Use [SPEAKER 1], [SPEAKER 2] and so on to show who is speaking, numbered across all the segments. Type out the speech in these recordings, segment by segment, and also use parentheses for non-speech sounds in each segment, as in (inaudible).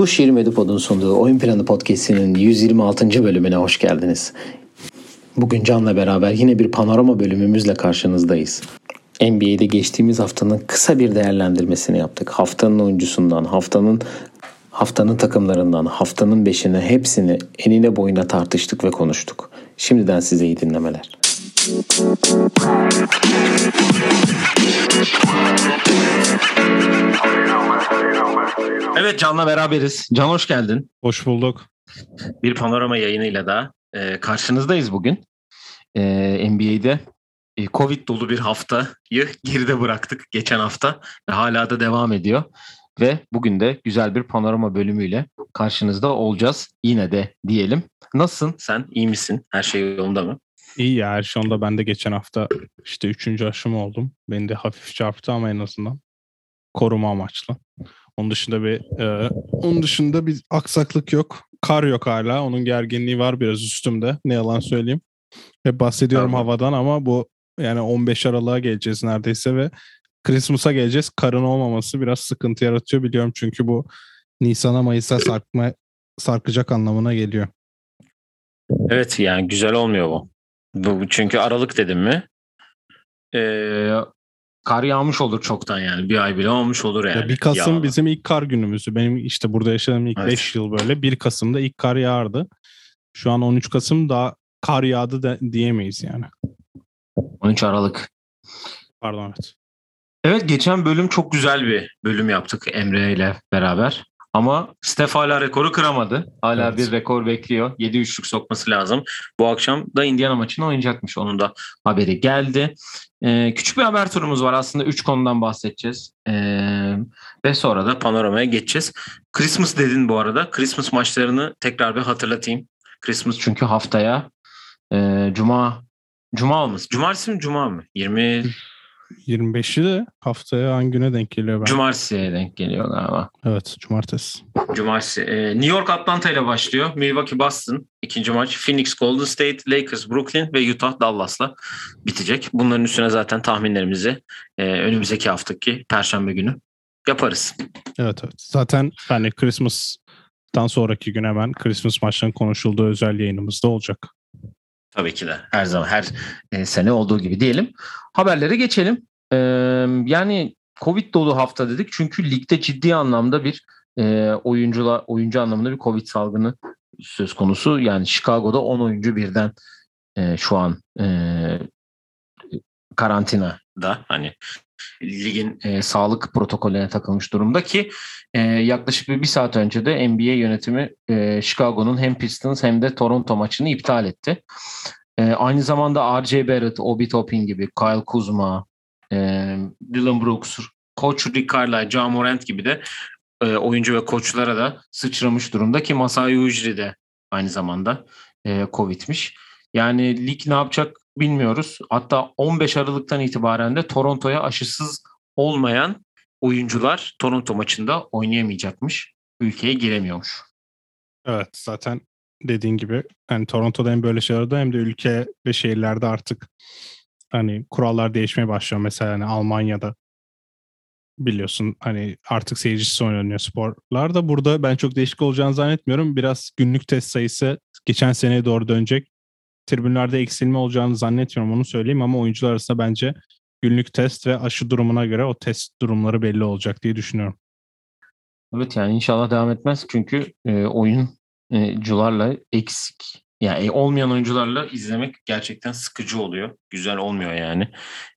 [SPEAKER 1] Tuş 20 Edipod'un sunduğu Oyun Planı Podcast'inin 126. bölümüne hoş geldiniz. Bugün Can'la beraber yine bir panorama bölümümüzle karşınızdayız. NBA'de geçtiğimiz haftanın kısa bir değerlendirmesini yaptık. Haftanın oyuncusundan, haftanın haftanın takımlarından, haftanın beşini hepsini enine boyuna tartıştık ve konuştuk. Şimdiden size iyi dinlemeler. Evet Can'la beraberiz. Can hoş geldin.
[SPEAKER 2] Hoş bulduk.
[SPEAKER 1] Bir panorama yayınıyla da e, karşınızdayız bugün. E, NBA'de e, Covid dolu bir haftayı geride bıraktık geçen hafta ve hala da devam ediyor. Ve bugün de güzel bir panorama bölümüyle karşınızda olacağız. Yine de diyelim. Nasılsın sen? İyi misin? Her şey yolunda mı?
[SPEAKER 2] İyi ya her şey onda. Ben de geçen hafta işte üçüncü aşımı oldum. Beni de hafif çarptı ama en azından koruma amaçlı. Onun dışında bir e, onun dışında bir aksaklık yok. Kar yok hala. Onun gerginliği var biraz üstümde. Ne yalan söyleyeyim. Hep bahsediyorum tamam. havadan ama bu yani 15 Aralık'a geleceğiz neredeyse ve Christmas'a geleceğiz. Karın olmaması biraz sıkıntı yaratıyor biliyorum çünkü bu Nisan'a Mayıs'a sarkma sarkacak anlamına geliyor.
[SPEAKER 1] Evet yani güzel olmuyor bu. bu çünkü Aralık dedim mi? Ee, kar yağmış olur çoktan yani. Bir ay bile olmuş olur yani.
[SPEAKER 2] Ya 1 Kasım Yağlı. bizim ilk kar günümüzü. Benim işte burada yaşadığım ilk 5 evet. yıl böyle. 1 Kasım'da ilk kar yağardı. Şu an 13 Kasım daha kar yağdı da diyemeyiz yani.
[SPEAKER 1] 13 Aralık.
[SPEAKER 2] Pardon evet.
[SPEAKER 1] Evet geçen bölüm çok güzel bir bölüm yaptık Emre ile beraber. Ama Steph hala rekoru kıramadı. Hala evet. bir rekor bekliyor. 7 üçlük sokması lazım. Bu akşam da Indiana maçını oynayacakmış. Onun da haberi geldi. Ee, küçük bir haber turumuz var. Aslında 3 konudan bahsedeceğiz. Ee, ve sonra da panoramaya geçeceğiz. Christmas dedin bu arada. Christmas maçlarını tekrar bir hatırlatayım. Christmas çünkü haftaya e, Cuma Cuma olması. Cumartesi mi Cuma mı? 20
[SPEAKER 2] 25'i de haftaya hangi güne denk geliyor? Ben?
[SPEAKER 1] Cumartesiye denk geliyor galiba.
[SPEAKER 2] Evet cumartesi.
[SPEAKER 1] Cumartesi. Ee, New York Atlanta ile başlıyor. Milwaukee Boston ikinci maç. Phoenix Golden State, Lakers Brooklyn ve Utah Dallas'la bitecek. Bunların üstüne zaten tahminlerimizi e, önümüzdeki haftaki Perşembe günü yaparız.
[SPEAKER 2] Evet evet. Zaten hani Christmas'tan sonraki gün hemen Christmas maçlarının konuşulduğu özel yayınımızda olacak.
[SPEAKER 1] Tabii ki de her zaman her e, sene olduğu gibi diyelim. Haberlere geçelim. Ee, yani Covid dolu hafta dedik çünkü ligde ciddi anlamda bir e, oyuncula oyuncu anlamında bir Covid salgını söz konusu. Yani Chicago'da 10 oyuncu birden e, şu an e, karantinada hani ligin e, sağlık protokolüne takılmış durumda ki e, yaklaşık bir, bir saat önce de NBA yönetimi e, Chicago'nun hem Pistons hem de Toronto maçını iptal etti. E, aynı zamanda R.J. Barrett, Obi Toppin gibi, Kyle Kuzma, e, Dylan Brooks, Koç Rick Carlisle, John Morant gibi de e, oyuncu ve koçlara da sıçramış durumda ki Masai Ujiri de aynı zamanda e, Covid'miş. Yani lig ne yapacak bilmiyoruz. Hatta 15 Aralık'tan itibaren de Toronto'ya aşısız olmayan oyuncular Toronto maçında oynayamayacakmış. Ülkeye giremiyormuş.
[SPEAKER 2] Evet zaten dediğin gibi hani Toronto'da hem böyle şeylerde hem de ülke ve şehirlerde artık hani kurallar değişmeye başlıyor. Mesela hani Almanya'da biliyorsun hani artık seyircisiz oynanıyor sporlar da burada ben çok değişik olacağını zannetmiyorum. Biraz günlük test sayısı geçen seneye doğru dönecek tribünlerde eksilme olacağını zannetmiyorum onu söyleyeyim ama oyuncular arasında bence günlük test ve aşı durumuna göre o test durumları belli olacak diye düşünüyorum.
[SPEAKER 1] Evet yani inşallah devam etmez çünkü e, oyuncularla eksik yani olmayan oyuncularla izlemek gerçekten sıkıcı oluyor. Güzel olmuyor yani.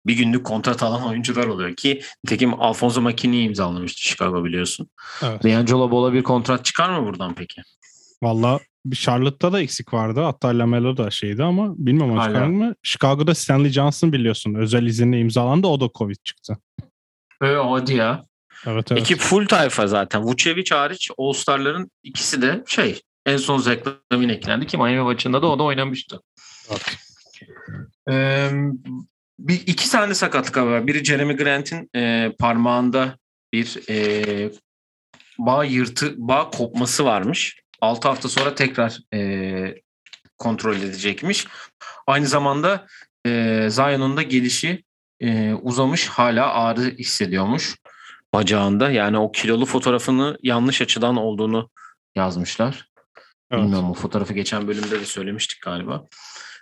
[SPEAKER 1] Bir günlük kontrat alan (laughs) oyuncular oluyor ki tekim Alfonso McKinney'i imzalamıştı Chicago biliyorsun. Evet. D'Angelo Ball'a bir kontrat çıkar mı buradan peki?
[SPEAKER 2] Valla bir Charlotte'da da eksik vardı. Hatta Lamelo da şeydi ama bilmem çıkar mı? Chicago'da Stanley Johnson biliyorsun. Özel izinle imzalandı. O da Covid çıktı.
[SPEAKER 1] Öyle hadi ya.
[SPEAKER 2] Evet, evet.
[SPEAKER 1] Ekip full tayfa zaten. Vucevic hariç All-Star'ların ikisi de şey en son Zach Lavin eklendi ki Miami maçında da o da oynamıştı. Evet. Ee, bir iki tane sakatlık var. Biri Jeremy Grant'in e, parmağında bir e, bağ yırtı bağ kopması varmış. 6 hafta sonra tekrar e, kontrol edecekmiş. Aynı zamanda e, Zion'un da gelişi e, uzamış hala ağrı hissediyormuş. bacağında. Yani o kilolu fotoğrafını yanlış açıdan olduğunu yazmışlar.
[SPEAKER 2] Evet.
[SPEAKER 1] Bilmiyorum o fotoğrafı geçen bölümde de söylemiştik galiba.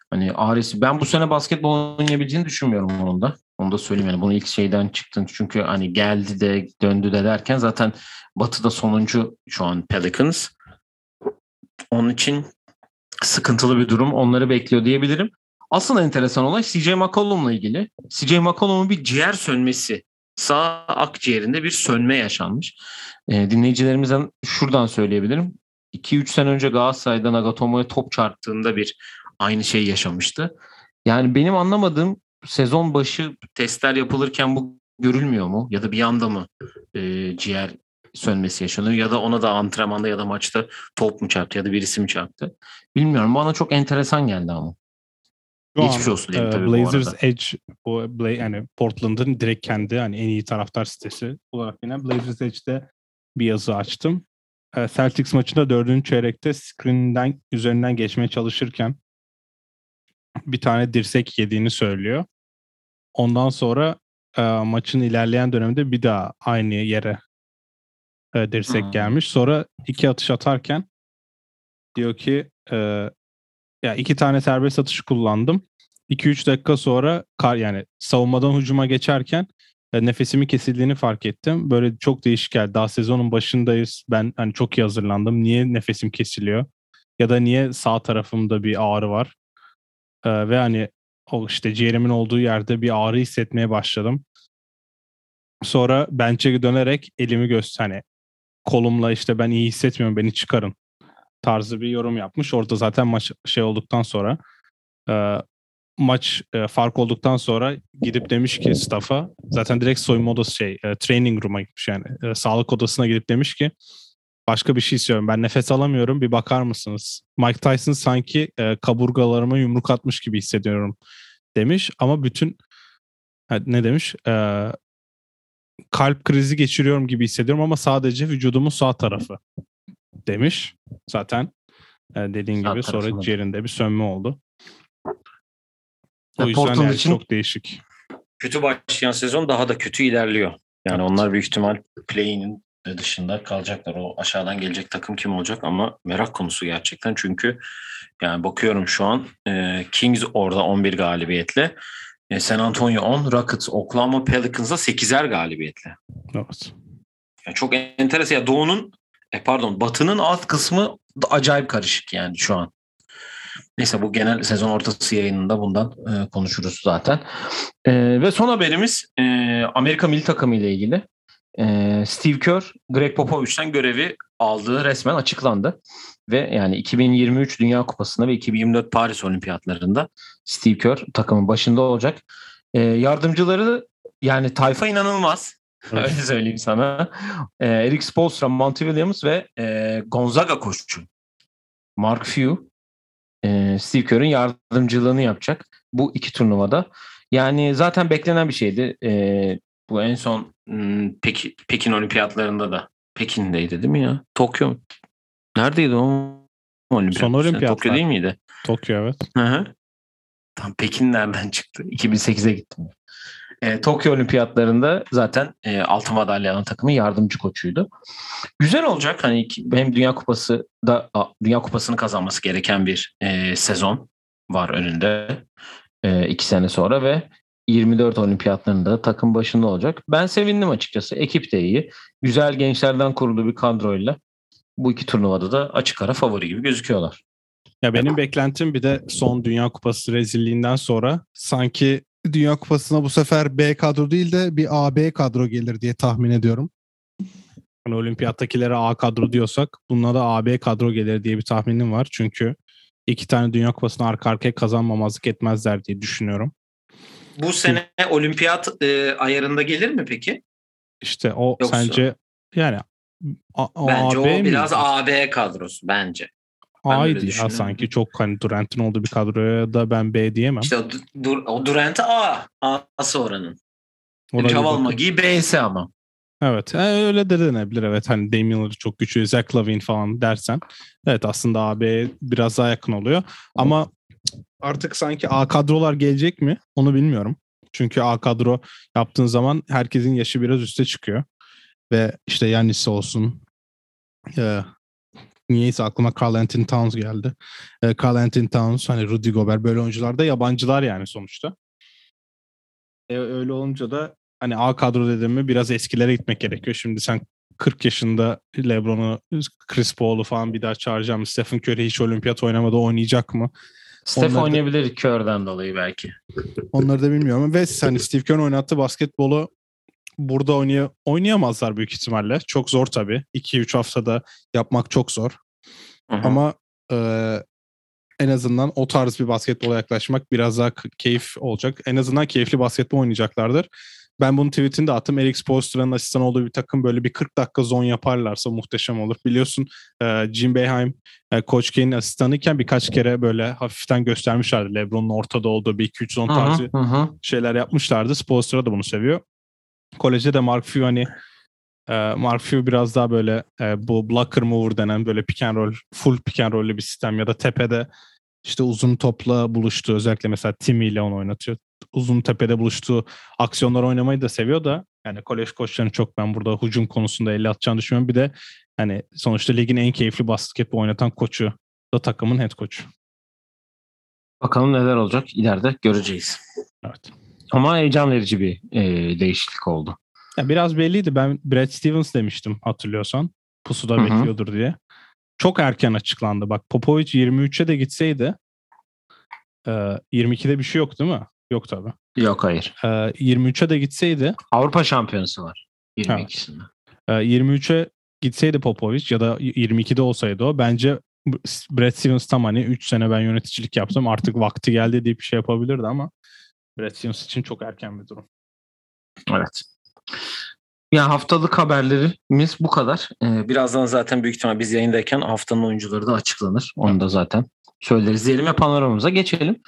[SPEAKER 1] Hani Ares ben bu sene basketbol oynayabileceğini düşünmüyorum onun da. Onu da söyleyeyim yani bunu ilk şeyden çıktın çünkü hani geldi de döndü de derken zaten Batı'da sonuncu şu an Pelicans. Onun için sıkıntılı bir durum onları bekliyor diyebilirim. Asıl enteresan olay CJ McCollum'la ilgili. CJ McCollum'un bir ciğer sönmesi. Sağ akciğerinde bir sönme yaşanmış. Ee, dinleyicilerimizden şuradan söyleyebilirim. 2-3 sene önce Galatasaray'da Nagatomo'ya top çarptığında bir aynı şeyi yaşamıştı. Yani benim anlamadığım sezon başı testler yapılırken bu görülmüyor mu? Ya da bir anda mı e, ciğer sönmesi yaşanıyor? Ya da ona da antrenmanda ya da maçta top mu çarptı ya da birisi mi çarptı? Bilmiyorum. Bana çok enteresan geldi ama.
[SPEAKER 2] Şu
[SPEAKER 1] Geçmiş
[SPEAKER 2] an,
[SPEAKER 1] olsun diyeyim
[SPEAKER 2] e,
[SPEAKER 1] tabii bu
[SPEAKER 2] Blazers
[SPEAKER 1] arada.
[SPEAKER 2] Edge o Bla- yani Portland'ın direkt kendi hani en iyi taraftar sitesi olarak yine Blazers Edge'de bir yazı açtım. E, Celtics maçında dördüncü çeyrekte screen'den üzerinden geçmeye çalışırken bir tane dirsek yediğini söylüyor. Ondan sonra e, maçın ilerleyen döneminde bir daha aynı yere e, dirsek
[SPEAKER 1] Hmm.
[SPEAKER 2] gelmiş. Sonra iki atış atarken diyor ki e, ya iki tane serbest atış kullandım. 2-3 dakika sonra kar yani savunmadan hücuma geçerken e, nefesimin kesildiğini fark ettim. Böyle çok değişik geldi. Daha sezonun başındayız. Ben hani çok iyi hazırlandım. Niye nefesim kesiliyor? Ya da niye sağ tarafımda bir ağrı var? E, ve hani o işte ciğerimin olduğu yerde bir ağrı hissetmeye başladım. Sonra bench'e dönerek elimi göster hani kolumla işte ben iyi hissetmiyorum beni çıkarın tarzı bir yorum yapmış. Orada zaten maç şey olduktan sonra e, maç e, fark olduktan sonra gidip demiş ki staff'a zaten direkt soyunma odası şey e, training room'a gitmiş yani e, sağlık odasına gidip demiş ki başka bir şey istiyorum ben nefes alamıyorum bir bakar mısınız? Mike Tyson sanki e, kaburgalarıma yumruk atmış gibi hissediyorum demiş ama bütün ne demiş? E, kalp krizi geçiriyorum gibi hissediyorum ama sadece vücudumun sağ tarafı demiş. Zaten e, dediğin
[SPEAKER 1] Sağ
[SPEAKER 2] gibi sonra ciğerinde bir sönme oldu. O
[SPEAKER 1] Ya
[SPEAKER 2] yüzden yani
[SPEAKER 1] için-
[SPEAKER 2] çok değişik.
[SPEAKER 1] kötü başlayan sezon daha da kötü ilerliyor. Yani onlar büyük ihtimal play'inin dışında kalacaklar. O aşağıdan gelecek takım kim olacak ama merak konusu gerçekten. Çünkü yani bakıyorum şu an e, Kings orada 11 galibiyetle. E, San Antonio 10, Rockets, Oklahoma Pelicans'a 8'er galibiyetle.
[SPEAKER 2] Evet.
[SPEAKER 1] Yani çok enteresan. Ya Doğu'nun e, pardon Batı'nın alt kısmı da acayip karışık yani şu an. Neyse bu genel sezon ortası yayınında bundan e, konuşuruz zaten. E, ve son haberimiz e, Amerika milli takımı ile ilgili. E, Steve Kerr, Greg Popovich'ten görevi aldığı resmen açıklandı. Ve yani 2023 Dünya Kupası'nda ve 2024 Paris Olimpiyatlarında Steve Kerr takımın başında olacak. E, yardımcıları yani tayfa inanılmaz. (laughs) Öyle söyleyeyim sana. E, Eric Spoelstra, Monty Williams ve e, Gonzaga koçu Mark Few e, Steve Kerr'ın yardımcılığını yapacak bu iki turnuvada. Yani zaten beklenen bir şeydi. E, bu en son hmm, Pekin, Pekin Olimpiyatlarında da Pekin'deydi değil mi ya? Tokyo mu? Neredeydi o olimpiyat?
[SPEAKER 2] Son olimpiyatlar.
[SPEAKER 1] Tokyo değil miydi?
[SPEAKER 2] Tokyo evet.
[SPEAKER 1] Hı hı. Tam Pekin nereden çıktı? 2008'e gittim. E, Tokyo Olimpiyatlarında zaten e, altın madalya alan takımın yardımcı koçuydu. Güzel olacak. Hani hem Dünya Kupası da Dünya Kupası'nı kazanması gereken bir e, sezon var önünde. E, iki sene sonra ve 24 olimpiyatlarında takım başında olacak. Ben sevindim açıkçası. Ekip de iyi. Güzel gençlerden kurulu bir kadroyla bu iki turnuvada da açık ara favori gibi gözüküyorlar.
[SPEAKER 2] Ya benim beklentim bir de son Dünya Kupası rezilliğinden sonra sanki Dünya Kupası'na bu sefer B kadro değil de bir AB kadro gelir diye tahmin ediyorum. Hani olimpiyattakilere A kadro diyorsak bununla da AB kadro gelir diye bir tahminim var. Çünkü iki tane Dünya Kupası'nı arka arkaya kazanmamazlık etmezler diye düşünüyorum.
[SPEAKER 1] Bu sene olimpiyat e, ayarında gelir mi peki?
[SPEAKER 2] İşte o
[SPEAKER 1] Yoksa-
[SPEAKER 2] sence yani A-
[SPEAKER 1] Bence
[SPEAKER 2] AB
[SPEAKER 1] o biraz
[SPEAKER 2] miydi?
[SPEAKER 1] AB kadrosu bence.
[SPEAKER 2] A'ydı ya sanki çok hani Durant'in olduğu bir kadroya da ben B diyemem.
[SPEAKER 1] İşte o, dur, o A. A'sı oranın.
[SPEAKER 2] Oraya bir
[SPEAKER 1] Javal
[SPEAKER 2] bakın.
[SPEAKER 1] Magi B'si ama.
[SPEAKER 2] Evet e, öyle de denebilir evet hani Damian çok güçlü Zach Lavine falan dersen evet aslında AB biraz daha yakın oluyor ama artık sanki A kadrolar gelecek mi onu bilmiyorum. Çünkü A kadro yaptığın zaman herkesin yaşı biraz üste çıkıyor. Ve işte Yannis olsun. E, niyeyse aklıma Carl Anthony Towns geldi. E, Carl Anthony Towns, hani Rudy Gobert böyle oyuncular da yabancılar yani sonuçta. E, öyle olunca da hani A kadro dediğimi biraz eskilere gitmek gerekiyor. Şimdi sen 40 yaşında LeBron'u, Chris Paul'u falan bir daha çağıracağım. Stephen Curry hiç olimpiyat oynamadı oynayacak mı?
[SPEAKER 1] Steph
[SPEAKER 2] Onları da-
[SPEAKER 1] oynayabilir körden dolayı belki.
[SPEAKER 2] Onları da bilmiyorum. Ve hani Steve Kerr'ın oynattığı basketbolu burada oynay oynayamazlar büyük ihtimalle. Çok zor tabii. 2-3 haftada yapmak çok zor.
[SPEAKER 1] Hı hı.
[SPEAKER 2] Ama e, en azından o tarz bir basketbola yaklaşmak biraz daha keyif olacak. En azından keyifli basketbol oynayacaklardır. Ben bunun tweetini de attım. Eric Spoelstra'nın asistan olduğu bir takım böyle bir 40 dakika zon yaparlarsa muhteşem olur. Biliyorsun Jim Boeheim e, Coach K'nin asistanıyken birkaç kere böyle hafiften göstermişlerdi. LeBron'un ortada olduğu bir 2-3 zon tarzı
[SPEAKER 1] hı hı.
[SPEAKER 2] şeyler yapmışlardı. Spoelstra da bunu seviyor. Kolejde de Mark Few hani e, Mark Few biraz daha böyle e, bu blocker mover denen böyle pick and roll, full pick and roll'lü bir sistem ya da tepede işte uzun topla buluştuğu özellikle mesela Timmy ile onu oynatıyor. Uzun tepede buluştuğu aksiyonlar oynamayı da seviyor da yani kolej koçlarını çok ben burada hücum konusunda elle atacağını düşünüyorum. Bir de hani sonuçta ligin en keyifli basketbol oynatan koçu da takımın head koçu.
[SPEAKER 1] Bakalım neler olacak ileride göreceğiz.
[SPEAKER 2] Evet.
[SPEAKER 1] Ama heyecan verici bir e, değişiklik oldu.
[SPEAKER 2] Ya biraz belliydi. Ben Brad Stevens demiştim hatırlıyorsan. Pusuda
[SPEAKER 1] Hı hı.
[SPEAKER 2] bekliyordur diye. Çok erken açıklandı. Bak Popovic 23'e de gitseydi e, 22'de bir şey yok değil mi? Yok tabii.
[SPEAKER 1] Yok hayır.
[SPEAKER 2] E, 23'e de gitseydi
[SPEAKER 1] Avrupa şampiyonası var. 22'sinde.
[SPEAKER 2] e, 23'e gitseydi Popovic ya da 22'de olsaydı o bence Brad Stevens tam hani 3 sene ben yöneticilik yaptım artık vakti geldi deyip bir şey yapabilirdi ama Brad Stevens için çok erken bir durum.
[SPEAKER 1] Evet. Ya haftalık haberlerimiz bu kadar. Ee, birazdan zaten büyük ihtimal biz yayındayken haftanın oyuncuları da açıklanır. Onu da zaten söyleriz diyelim ve panoramamıza geçelim.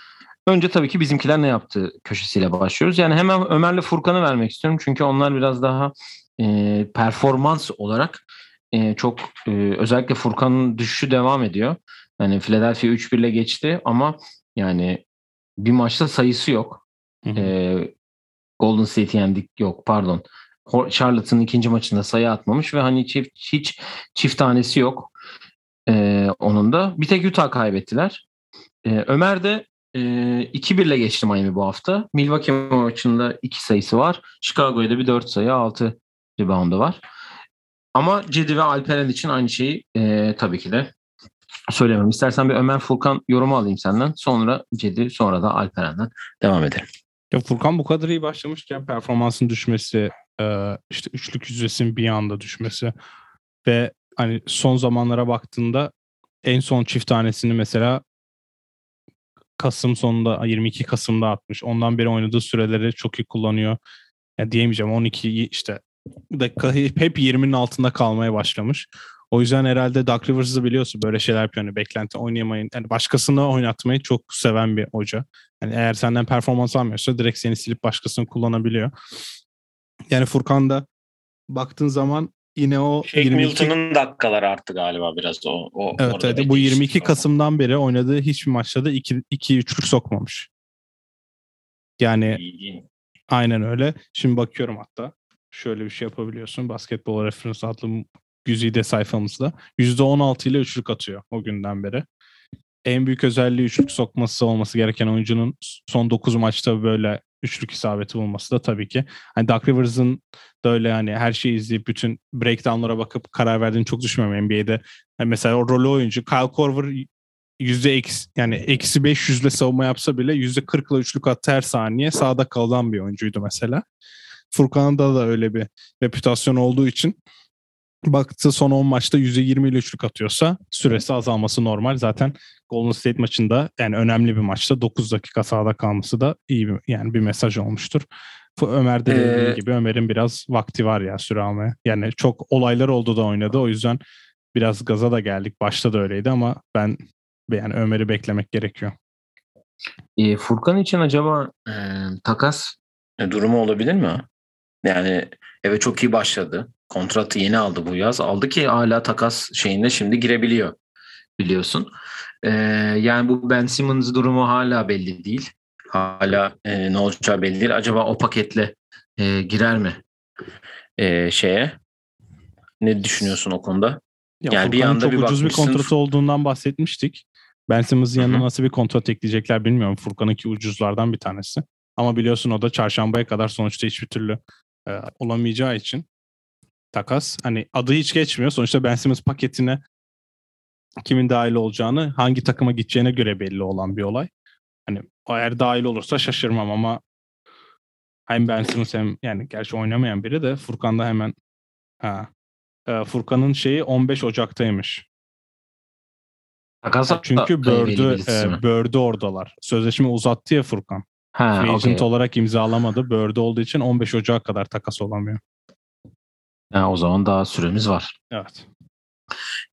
[SPEAKER 1] Önce tabii ki bizimkiler ne yaptı köşesiyle başlıyoruz. Yani hemen Ömer'le Furkan'ı vermek istiyorum. Çünkü onlar biraz daha e, performans olarak e, çok e, özellikle Furkan'ın düşüşü devam ediyor. Yani Philadelphia 3-1 ile geçti ama yani bir maçta sayısı yok. E, Golden State'i yendik yok pardon. Charlotte'ın ikinci maçında sayı atmamış ve hani çift, hiç çift tanesi yok. E, onun da bir tek Utah kaybettiler. E, Ömer de e, 2-1 ile geçti Miami bu hafta. Milwaukee maçında 2 sayısı var. Chicago'ya da bir 4 sayı 6 reboundu var. Ama Cedi ve Alperen için aynı şeyi e, tabii ki de söylemem. İstersen bir Ömer Furkan yorumu alayım senden. Sonra Cedi sonra da Alperen'den devam edelim.
[SPEAKER 2] Ya Furkan bu kadar iyi başlamışken performansın düşmesi, e, işte üçlük yüzdesinin bir anda düşmesi ve hani son zamanlara baktığında en son çift tanesini mesela Kasım sonunda 22 Kasım'da atmış. Ondan beri oynadığı süreleri çok iyi kullanıyor. Ya diyemeyeceğim 12 işte dakika hep 20'nin altında kalmaya başlamış. O yüzden herhalde Doug Rivers'ı biliyorsun böyle şeyler yapıyor. Yani beklenti oynayamayın. Yani başkasını oynatmayı çok seven bir hoca. Yani eğer senden performans almıyorsa direkt seni silip başkasını kullanabiliyor. Yani Furkan da baktığın zaman yine o
[SPEAKER 1] Shake
[SPEAKER 2] 22
[SPEAKER 1] Milton'ın dakikaları arttı galiba biraz o. o
[SPEAKER 2] Evet, evet. bu
[SPEAKER 1] değişiklik
[SPEAKER 2] 22
[SPEAKER 1] oldu.
[SPEAKER 2] Kasım'dan beri oynadığı hiçbir maçta da 2 2 üçlük sokmamış. Yani
[SPEAKER 1] İlginç.
[SPEAKER 2] aynen öyle. Şimdi bakıyorum hatta. Şöyle bir şey yapabiliyorsun. Basketbol Reference adlı güzide sayfamızda. %16 ile üçlük atıyor o günden beri. En büyük özelliği üçlük sokması olması gereken oyuncunun son 9 maçta böyle üçlük isabeti bulması da tabii ki. Hani Doug Rivers'ın da öyle hani her şeyi izleyip bütün breakdownlara bakıp karar verdiğini çok düşünmüyorum NBA'de. Hani mesela o rolü oyuncu Kyle Korver yüzde eksi, yani eksi 500 ile savunma yapsa bile yüzde 40 ile üçlük attı her saniye sağda kalan bir oyuncuydu mesela. Furkan'da da öyle bir reputasyon olduğu için baktı son 10 maçta %20 ile üçlük atıyorsa süresi azalması normal. Zaten Golden State maçında yani önemli bir maçta 9 dakika sahada kalması da iyi bir, yani bir mesaj olmuştur. Ömer de dediği
[SPEAKER 1] Ee,
[SPEAKER 2] gibi Ömer'in biraz vakti var ya süre almaya. Yani çok olaylar oldu da oynadı. O yüzden biraz gaza da geldik. Başta da öyleydi ama ben yani Ömer'i beklemek gerekiyor.
[SPEAKER 1] E, Furkan için acaba e, takas durumu olabilir mi? Yani evet çok iyi başladı. Kontratı yeni aldı bu yaz. Aldı ki hala takas şeyinde şimdi girebiliyor biliyorsun. E, yani bu Ben Simmons durumu hala belli değil. Hala e, ne olacağı belli değil. Acaba o paketle e, girer mi e, şeye Ne düşünüyorsun o konuda?
[SPEAKER 2] Ya
[SPEAKER 1] Yani bir
[SPEAKER 2] Furkan'ın
[SPEAKER 1] anda
[SPEAKER 2] çok
[SPEAKER 1] bir
[SPEAKER 2] ucuz bir kontratı olduğundan bahsetmiştik. Ben Simmons'ın yanına nasıl bir kontrat ekleyecekler bilmiyorum. Furkan'ınki ucuzlardan bir tanesi. Ama biliyorsun o da çarşambaya kadar sonuçta hiçbir türlü e, olamayacağı için takas. Hani adı hiç geçmiyor. Sonuçta Ben Simmons paketine kimin dahil olacağını, hangi takıma gideceğine göre belli olan bir olay. Hani eğer dahil olursa şaşırmam ama hem Ben Simmons hem yani gerçi oynamayan biri de Furkan'da hemen ha, e, Furkan'ın şeyi 15 Ocak'taymış.
[SPEAKER 1] Takasa
[SPEAKER 2] Çünkü
[SPEAKER 1] da
[SPEAKER 2] Bird'ü e, Bird'ü oradalar. Sözleşme uzattı ya Furkan.
[SPEAKER 1] Ha,
[SPEAKER 2] Free agent olarak imzalamadı. Bird'ü olduğu için 15 Ocak'a kadar takas olamıyor.
[SPEAKER 1] Ha, o zaman daha süremiz var.
[SPEAKER 2] Evet.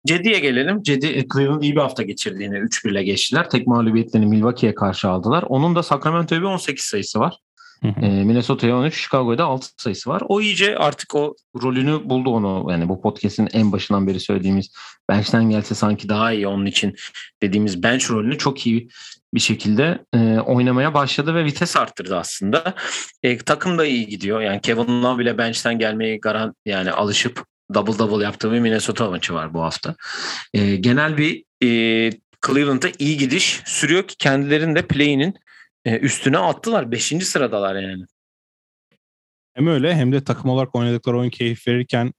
[SPEAKER 1] Cedi'ye gelelim. Cedi e, Cleveland iyi bir hafta geçirdi yine 3-1 ile geçtiler. Tek mağlubiyetlerini Milwaukee'ye karşı aldılar. Onun da Sacramento'ya bir 18 sayısı var. E, Minnesota'ya 13, Chicago'ya da 6 sayısı var. O iyice artık o rolünü buldu onu. Yani bu podcast'in en başından beri söylediğimiz bench'ten gelse sanki daha iyi onun için dediğimiz bench rolünü çok iyi bir şekilde e, oynamaya başladı ve vites arttırdı aslında. E, takım da iyi gidiyor. Yani Kevin Love bile bench'ten gelmeyi garan yani alışıp double double yaptığı bir Minnesota maçı var bu hafta. E, genel bir e, Cleveland'a iyi gidiş sürüyor ki kendilerinin de play'inin e, üstüne attılar. Beşinci sıradalar yani.
[SPEAKER 2] Hem öyle hem de takım olarak oynadıkları oyun keyif verirken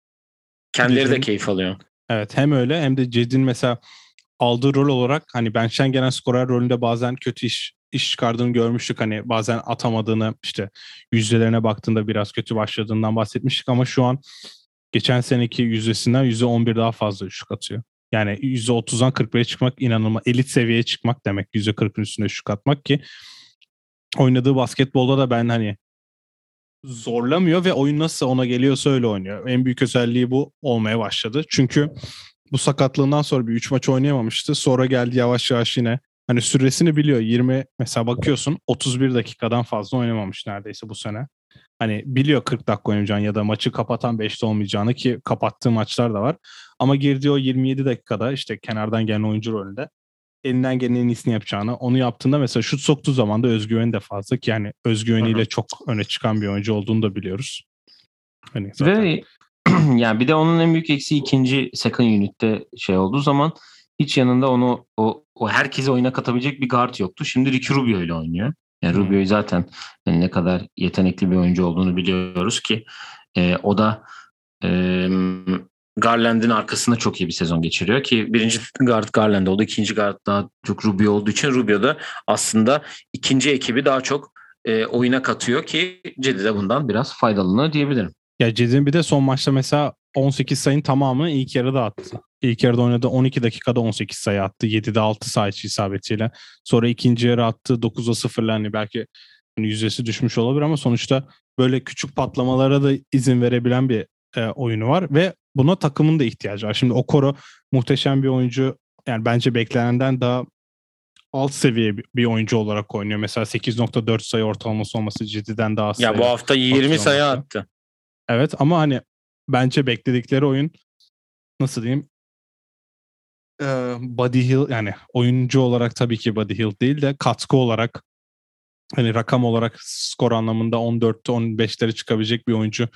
[SPEAKER 1] Kendileri de
[SPEAKER 2] Cedi'nin-
[SPEAKER 1] keyif alıyor.
[SPEAKER 2] evet hem öyle hem de Ced'in mesela aldığı rol olarak hani bench'ten gelen skorer rolünde bazen kötü iş iş çıkardığını görmüştük. Hani bazen atamadığını işte yüzdelerine baktığında biraz kötü başladığından bahsetmiştik ama şu an geçen seneki yüzdesinden %11 daha fazla üçlük atıyor. Yani %30'dan 41'e çıkmak inanılmaz. Elit seviyeye çıkmak demek. %40'ın üstünde üçlük atmak ki oynadığı basketbolda da ben hani zorlamıyor ve oyun nasıl ona geliyorsa öyle oynuyor. En büyük özelliği bu olmaya başladı. Çünkü bu sakatlığından sonra bir 3 maç oynayamamıştı. Sonra geldi yavaş yavaş yine hani süresini biliyor. 20 mesela bakıyorsun 31 dakikadan fazla oynamamış neredeyse bu sene. Hani biliyor 40 dakika oynayacağını ya da maçı kapatan 5'te olmayacağını ki kapattığı maçlar da var. Ama girdiği o 27 dakikada işte kenardan gelen oyuncu rolünde elinden gelen en iyisini yapacağını, onu yaptığında mesela şut soktuğu zaman da özgüveni de fazla ki yani özgüveniyle çok öne çıkan bir oyuncu olduğunu da biliyoruz. Hani zaten
[SPEAKER 1] Ve (clears throat) yani bir de onun en büyük eksiği ikinci second unit'te şey olduğu zaman hiç yanında onu o, o herkese oyuna katabilecek bir guard yoktu. Şimdi Ricky Rubio ile oynuyor. Yani. Rubio'yu zaten hani ne kadar yetenekli bir oyuncu olduğunu biliyoruz ki e, o da e, Garland'in arkasında çok iyi bir sezon geçiriyor ki birinci guard Garland oldu. ikinci guard daha çok Rubio olduğu için Rubio da aslında ikinci ekibi daha çok e, oyuna katıyor ki Cedi de bundan biraz faydalanıyor diyebilirim.
[SPEAKER 2] Ya Ced'in bir de son maçta mesela 18 sayının tamamı ilk yarıda attı. İlk yarıda oynadı 12 dakikada 18 sayı attı. 7'de 6 sayı isabetiyle. Sonra ikinci yarı attı 9'a 0'la hani belki hani yüzdesi düşmüş olabilir ama sonuçta böyle küçük patlamalara da izin verebilen bir e, oyunu var ve buna takımın da ihtiyacı var. Şimdi Okoro muhteşem bir oyuncu. Yani bence beklenenden daha alt seviye bir- oyuncu olarak oynuyor. Mesela 8.4 sayı ortalaması olması cidden daha
[SPEAKER 1] Ya
[SPEAKER 2] sayı.
[SPEAKER 1] bu hafta 20
[SPEAKER 2] atıyor
[SPEAKER 1] sayı attı.
[SPEAKER 2] Evet ama hani bence bekledikleri oyun nasıl diyeyim Ee, Buddy Hill yani oyuncu olarak tabii ki Buddy Hill değil de katkı olarak hani rakam olarak skor anlamında 14'te 15'lere çıkabilecek bir oyuncu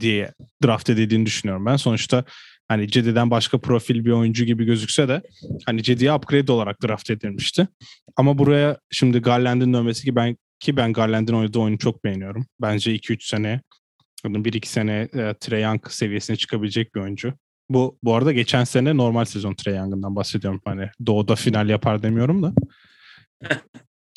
[SPEAKER 2] diye draft edildiğini düşünüyorum ben. Sonuçta hani Cedi'den başka profil bir oyuncu gibi gözükse de hani Cedi'ye upgrade olarak draft edilmişti. Ama buraya şimdi Garland'ın dönmesi ki ben ki ben Garland'ın oynadığı oyunu çok beğeniyorum. Bence 2-3 sene 1-2 sene e, Trae Young seviyesine çıkabilecek bir oyuncu. Bu bu arada geçen sene normal sezon Trae Young'ından bahsediyorum. Hani doğuda final yapar demiyorum da.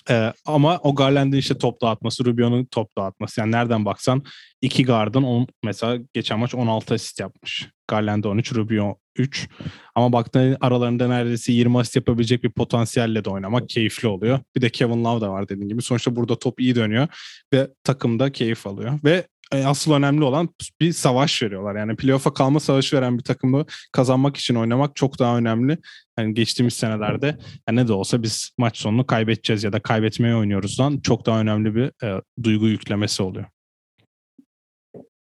[SPEAKER 2] Ee, (laughs) ama o Garland'in işte top dağıtması, Rubio'nun top dağıtması. Yani nereden baksan iki guard'ın on, mesela geçen maç 16 asist yapmış. Garland 13, Rubio 3. Ama baktığın aralarında neredeyse 20 asist yapabilecek bir potansiyelle de oynamak keyifli oluyor. Bir de Kevin Love da var dediğim gibi. Sonuçta burada top iyi dönüyor ve takım da keyif alıyor. Ve asıl önemli olan bir savaş veriyorlar. Yani playoff'a kalma savaşı veren bir takımı kazanmak için oynamak çok daha önemli. Yani geçtiğimiz senelerde yani ne de olsa biz maç sonunu kaybedeceğiz ya da kaybetmeye oynuyoruzdan çok daha önemli bir e, duygu yüklemesi oluyor.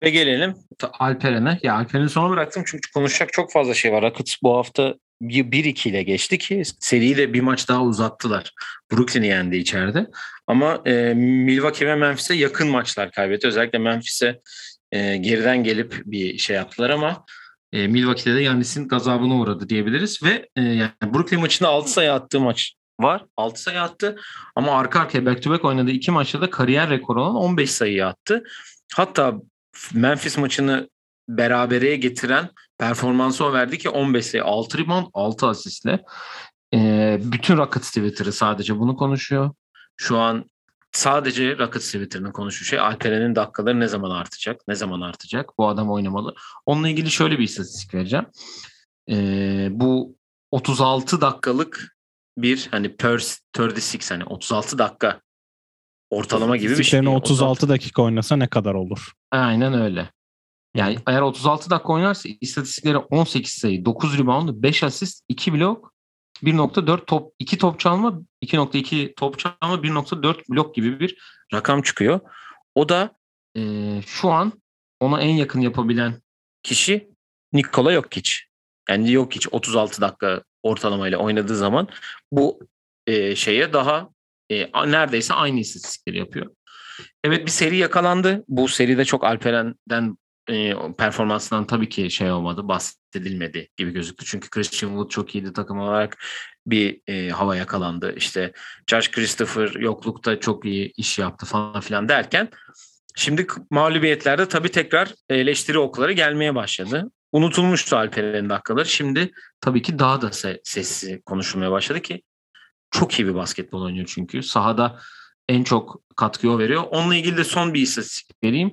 [SPEAKER 1] Ve gelelim Alperen'e. Ya Alperen'i sona bıraktım çünkü konuşacak çok fazla şey var. Rockets bu hafta 1-2 ile geçti ki seriyi de bir maç daha uzattılar. Brooklyn'i yendi içeride. Ama e, Milwaukee ve Memphis'e yakın maçlar kaybetti. Özellikle Memphis'e e, geriden gelip bir şey yaptılar ama E, Milwaukee'de de Yannis'in gazabına uğradı diyebiliriz ve e, yani Brooklyn maçında 6 sayı attığı maç var. 6 sayı attı ama arka arkaya back to back oynadığı iki maçta da kariyer rekoru olan 15 sayı attı. Hatta Memphis maçını berabereye getiren performansı o verdi ki 15 sayı 6 rebound 6 asistle. E, bütün Rockets Twitter'ı sadece bunu konuşuyor. Şu an sadece Rockets Twitter'ını konuşuyor şey Alperen'in dakikaları ne zaman artacak? Ne zaman artacak? Bu adam oynamalı. Onunla ilgili şöyle bir istatistik vereceğim. E, bu 36 dakikalık bir hani per 36 hani 36 dakika ortalama gibi bir şey.
[SPEAKER 2] 36 dakika oynasa ne kadar olur?
[SPEAKER 1] Aynen öyle. Yani eğer 36 dakika oynarsa istatistikleri 18 sayı, 9 rebound, 5 asist, 2 blok, 1.4 top, 2 top çalma, 2.2 top çalma, 1.4 blok gibi bir rakam çıkıyor. O da e, şu an ona en yakın yapabilen kişi Nikola Jokic. Yani Jokic 36 dakika ortalamayla oynadığı zaman bu e, şeye daha e, neredeyse aynı istatistikleri yapıyor. Evet bir seri yakalandı. Bu seride çok Alperen'den e, performansından tabii ki şey olmadı, bahsedilmedi gibi gözüktü. Çünkü Christian Wood çok iyiydi takım olarak bir e, hava yakalandı. İşte Josh Christopher yoklukta çok iyi iş yaptı falan filan derken şimdi mağlubiyetlerde tabii tekrar eleştiri okları gelmeye başladı. Unutulmuştu Alperen'in dakikaları. Şimdi tabii ki daha da se- sesli konuşulmaya başladı ki çok iyi bir basketbol oynuyor çünkü. Sahada en çok katkıyı o veriyor. Onunla ilgili de son bir istatistik vereyim.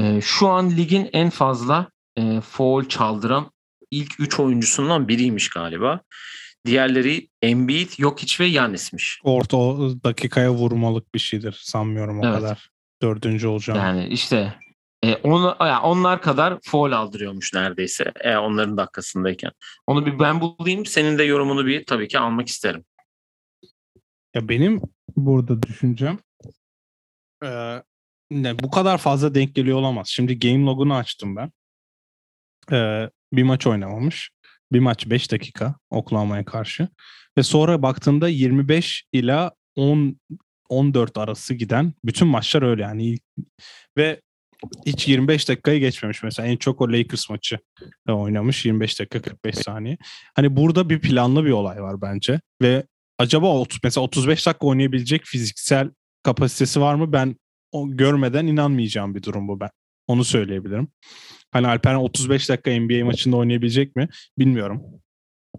[SPEAKER 1] E, şu an ligin en fazla e, foul çaldıran ilk 3 oyuncusundan biriymiş galiba. Diğerleri Embiid, Jokic ve Yannis'miş.
[SPEAKER 2] Orta dakikaya vurmalık bir şeydir sanmıyorum o evet. kadar. Dördüncü olacağım.
[SPEAKER 1] Yani işte e, onu, yani onlar kadar foul aldırıyormuş neredeyse e, onların dakikasındayken. Onu bir ben bulayım. Senin de yorumunu bir tabii ki almak isterim.
[SPEAKER 2] Ya benim burada düşüncem e, ne, bu kadar fazla denk geliyor olamaz. Şimdi game log'unu açtım ben. Ee, bir maç oynamamış. Bir maç 5 dakika Oklahoma'ya karşı. Ve sonra baktığında 25 ila 10 14 arası giden bütün maçlar öyle yani. Ve hiç 25 dakikayı geçmemiş mesela. En çok o Lakers maçı oynamış 25 dakika 45 saniye. Hani burada bir planlı bir olay var bence. Ve acaba mesela 35 dakika oynayabilecek fiziksel kapasitesi var mı? Ben o görmeden inanmayacağım bir durum bu ben. Onu söyleyebilirim. Hani Alperen 35 dakika NBA maçında oynayabilecek mi bilmiyorum.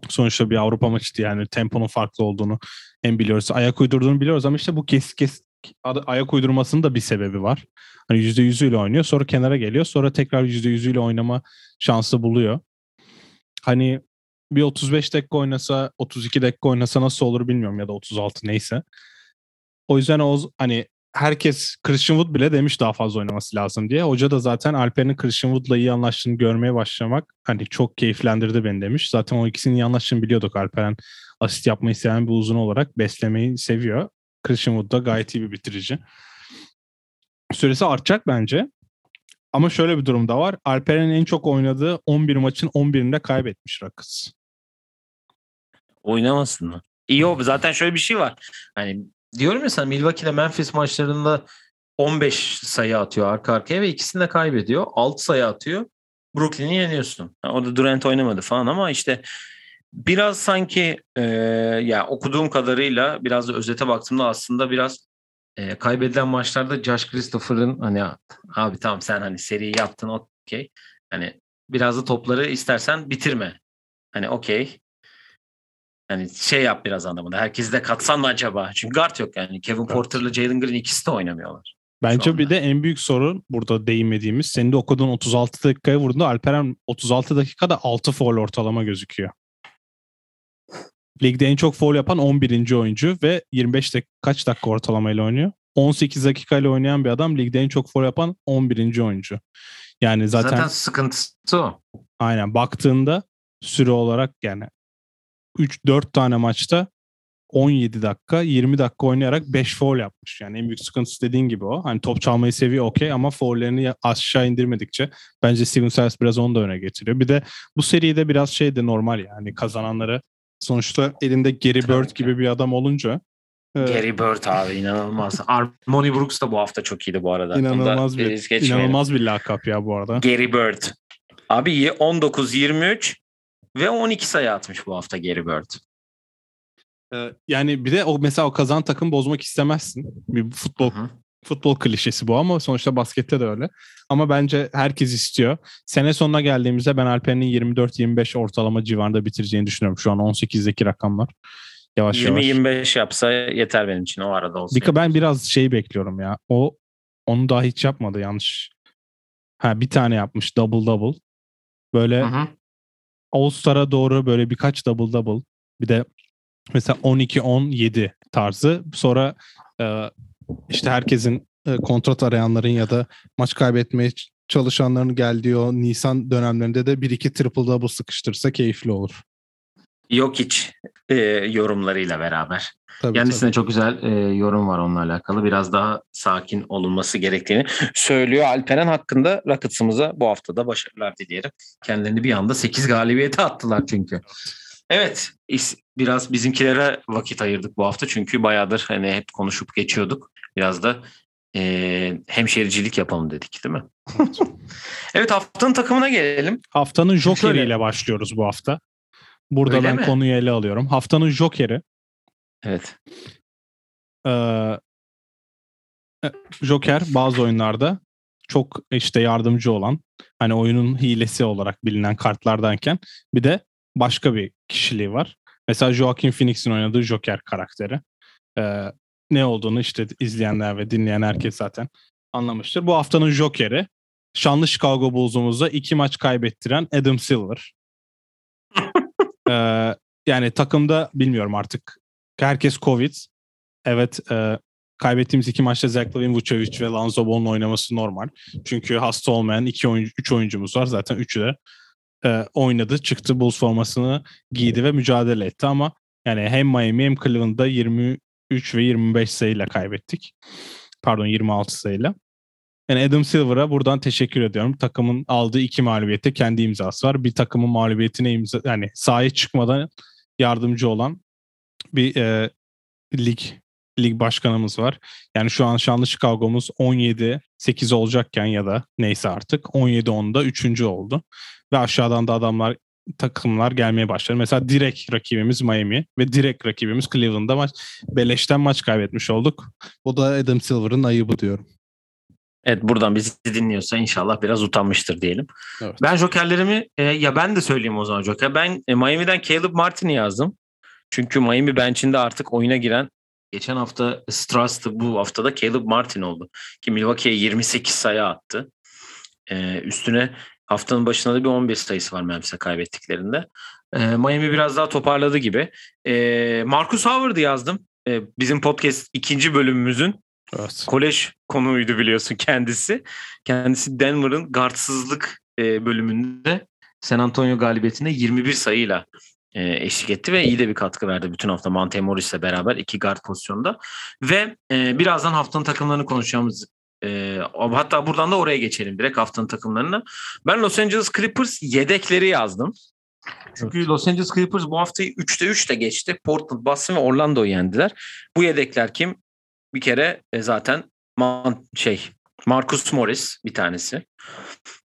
[SPEAKER 2] Sonuçta bir Avrupa maçıydı yani temponun farklı olduğunu hem biliyoruz. Ayak uydurduğunu biliyoruz ama işte bu kes kes ayak uydurmasının da bir sebebi var. Hani %100'üyle oynuyor sonra kenara geliyor sonra tekrar %100'üyle oynama şansı buluyor. Hani bir 35 dakika oynasa 32 dakika oynasa nasıl olur bilmiyorum ya da 36 neyse. O yüzden o hani herkes Christian Wood bile demiş daha fazla oynaması lazım diye. Hoca da zaten Alper'in Christian Wood'la iyi anlaştığını görmeye başlamak hani çok keyiflendirdi beni demiş. Zaten o ikisinin iyi anlaştığını biliyorduk Alper'in asist yapmayı seven bir uzun olarak beslemeyi seviyor. Christian Wood da gayet iyi bir bitirici. Süresi artacak bence. Ama şöyle bir durum da var. Alperen'in en çok oynadığı 11 maçın 11'inde kaybetmiş Rockets.
[SPEAKER 1] Oynamasın mı? İyi o. Zaten şöyle bir şey var. Hani diyorum ya sana Milwaukee ile Memphis maçlarında 15 sayı atıyor arka arkaya ve ikisini de kaybediyor. 6 sayı atıyor. Brooklyn'i yeniyorsun. O da Durant oynamadı falan ama işte biraz sanki e, ya okuduğum kadarıyla biraz da özete baktığımda aslında biraz e, kaybedilen maçlarda Josh Christopher'ın hani abi tamam sen hani seriyi yaptın okey. Hani biraz da topları istersen bitirme. Hani okey yani şey yap biraz anlamında. Herkesi de katsan mı acaba? Çünkü guard yok yani. Kevin evet. Porter'la Jalen Green ikisi de oynamıyorlar.
[SPEAKER 2] Bence bir de en büyük sorun burada değinmediğimiz senin de okuduğun 36 dakikaya vurduğunda Alperen 36 dakikada 6 foul ortalama gözüküyor. Ligde en çok foul yapan 11. oyuncu ve 25 dakika kaç dakika ortalamayla oynuyor? 18 dakikayla oynayan bir adam ligde en çok foul yapan 11. oyuncu. Yani zaten
[SPEAKER 1] zaten sıkıntısı o.
[SPEAKER 2] Aynen baktığında süre olarak yani 3-4 tane maçta 17 dakika 20 dakika oynayarak 5 foul yapmış. Yani en büyük sıkıntısı dediğin gibi o. Hani top çalmayı seviyor okey ama foullerini aşağı indirmedikçe bence Steven Silas biraz onu da öne getiriyor. Bir de bu seride biraz şey de normal yani kazananları sonuçta elinde Gary Bird gibi bir adam olunca
[SPEAKER 1] Gary Bird abi inanılmaz. (laughs) Armoni Brooks da bu hafta çok iyiydi bu arada.
[SPEAKER 2] İnanılmaz bir, inanılmaz bir lakap ya bu arada.
[SPEAKER 1] Gary Bird. Abi 19-23 ve 12 sayı atmış bu hafta Gary Bird.
[SPEAKER 2] Ee, yani bir de o mesela o kazan takım bozmak istemezsin. Bir futbol
[SPEAKER 1] Hı hı.
[SPEAKER 2] futbol klişesi bu ama sonuçta baskette de öyle. Ama bence herkes istiyor. Sene sonuna geldiğimizde ben Alper'in 24-25 ortalama civarında bitireceğini düşünüyorum. Şu an 18'deki rakamlar. Yavaş yavaş.
[SPEAKER 1] 20-25 yapsa yeter benim için o arada olsun.
[SPEAKER 2] Bir, ben biraz şeyi bekliyorum ya. O onu daha hiç yapmadı yanlış. Ha bir tane yapmış double double. Böyle
[SPEAKER 1] Hı hı.
[SPEAKER 2] All-Star'a doğru böyle birkaç double double. Bir de mesela 12-17 tarzı. Sonra e, işte herkesin e, kontrat arayanların ya da maç kaybetmeye çalışanların geldiği o Nisan dönemlerinde de bir iki triple double sıkıştırsa keyifli olur.
[SPEAKER 1] Yok hiç e, yorumlarıyla beraber.
[SPEAKER 2] Tabii,
[SPEAKER 1] Kendisine çok güzel e, yorum var onunla alakalı. Biraz daha sakin olunması gerektiğini söylüyor. Alperen hakkında Rockets'ımıza bu haftada başarılar dileyelim. Kendilerini bir anda 8 galibiyete attılar çünkü. Evet, is- biraz bizimkilere vakit ayırdık bu hafta çünkü bayağıdır hani hep konuşup geçiyorduk. Biraz da e, hemşericilik yapalım dedik değil mi? (laughs)
[SPEAKER 2] Evet.
[SPEAKER 1] Haftanın takımına gelelim.
[SPEAKER 2] Haftanın Joker'iyle başlıyoruz bu hafta. Burada
[SPEAKER 1] Öyle
[SPEAKER 2] ben
[SPEAKER 1] mi?
[SPEAKER 2] konuyu ele alıyorum. Haftanın Joker'i
[SPEAKER 1] Evet.
[SPEAKER 2] Ee, e, Joker bazı oyunlarda çok işte yardımcı olan hani oyunun hilesi olarak bilinen kartlardanken bir de başka bir kişiliği var. Mesela Joaquin Phoenix'in oynadığı Joker karakteri. Ee, ne olduğunu işte izleyenler ve dinleyen herkes zaten anlamıştır. Bu haftanın Joker'i şanlı Chicago Bulls'umuza iki maç kaybettiren Adam Silver. (laughs) Ee, yani takımda bilmiyorum artık herkes Covid. Evet e, kaybettiğimiz iki maçta Zach Lavin, Vucevic ve Lonzo Ball'un oynaması normal. Çünkü hasta olmayan iki oyuncu, üç oyuncumuz var. Zaten üçü de e, oynadı. Çıktı Bulls formasını giydi ve mücadele etti ama yani hem Miami hem Cleveland'da 23 ve 25 sayıyla kaybettik. Pardon 26 sayıyla. Yani Adam Silver'a buradan teşekkür ediyorum. Takımın aldığı iki mağlubiyette kendi imzası var. Bir takımın mağlubiyetine imza yani sahaya çıkmadan yardımcı olan bir e, lig lig başkanımız var. Yani şu an şanlı Chicago'muz 17-8 olacakken ya da neyse artık 17-10'da 3. oldu. Ve aşağıdan da adamlar takımlar gelmeye başladı. Mesela direkt rakibimiz Miami ve direkt rakibimiz Cleveland'da maç beleşten maç kaybetmiş olduk. Bu da Adam Silver'ın ayıbı diyorum.
[SPEAKER 1] Evet buradan bizi dinliyorsa inşallah biraz utanmıştır diyelim.
[SPEAKER 2] Evet.
[SPEAKER 1] Ben jokerlerimi e, ya ben de söyleyeyim o zaman joker. Ben e, Miami'den Caleb Martin'i yazdım. Çünkü Miami bench'inde artık oyuna giren geçen hafta Strass'tı bu haftada Caleb Martin oldu. Ki Milwaukee'ye 28 sayı attı. E, üstüne haftanın başında da bir 11 sayısı var Memphis'e kaybettiklerinde. E, Miami biraz daha toparladı gibi. E, Marcus Howard'ı yazdım. E, bizim podcast ikinci bölümümüzün
[SPEAKER 2] Evet.
[SPEAKER 1] kolej konuydu biliyorsun kendisi. Kendisi Denver'ın guardsızlık e, bölümünde San Antonio galibiyetinde 21 sayıyla e, eşlik etti ve iyi de bir katkı verdi bütün hafta Monte Morris'le beraber iki guard pozisyonda. Ve e, birazdan haftanın takımlarını konuşacağımız e, hatta buradan da oraya geçelim direkt haftanın takımlarına. Ben Los Angeles Clippers yedekleri yazdım. Çünkü Los Angeles Clippers bu haftayı 3'te 3 de geçti. Portland, Boston ve Orlando'yu yendiler. Bu yedekler kim? Bir kere e, zaten Man, şey Marcus Morris bir tanesi.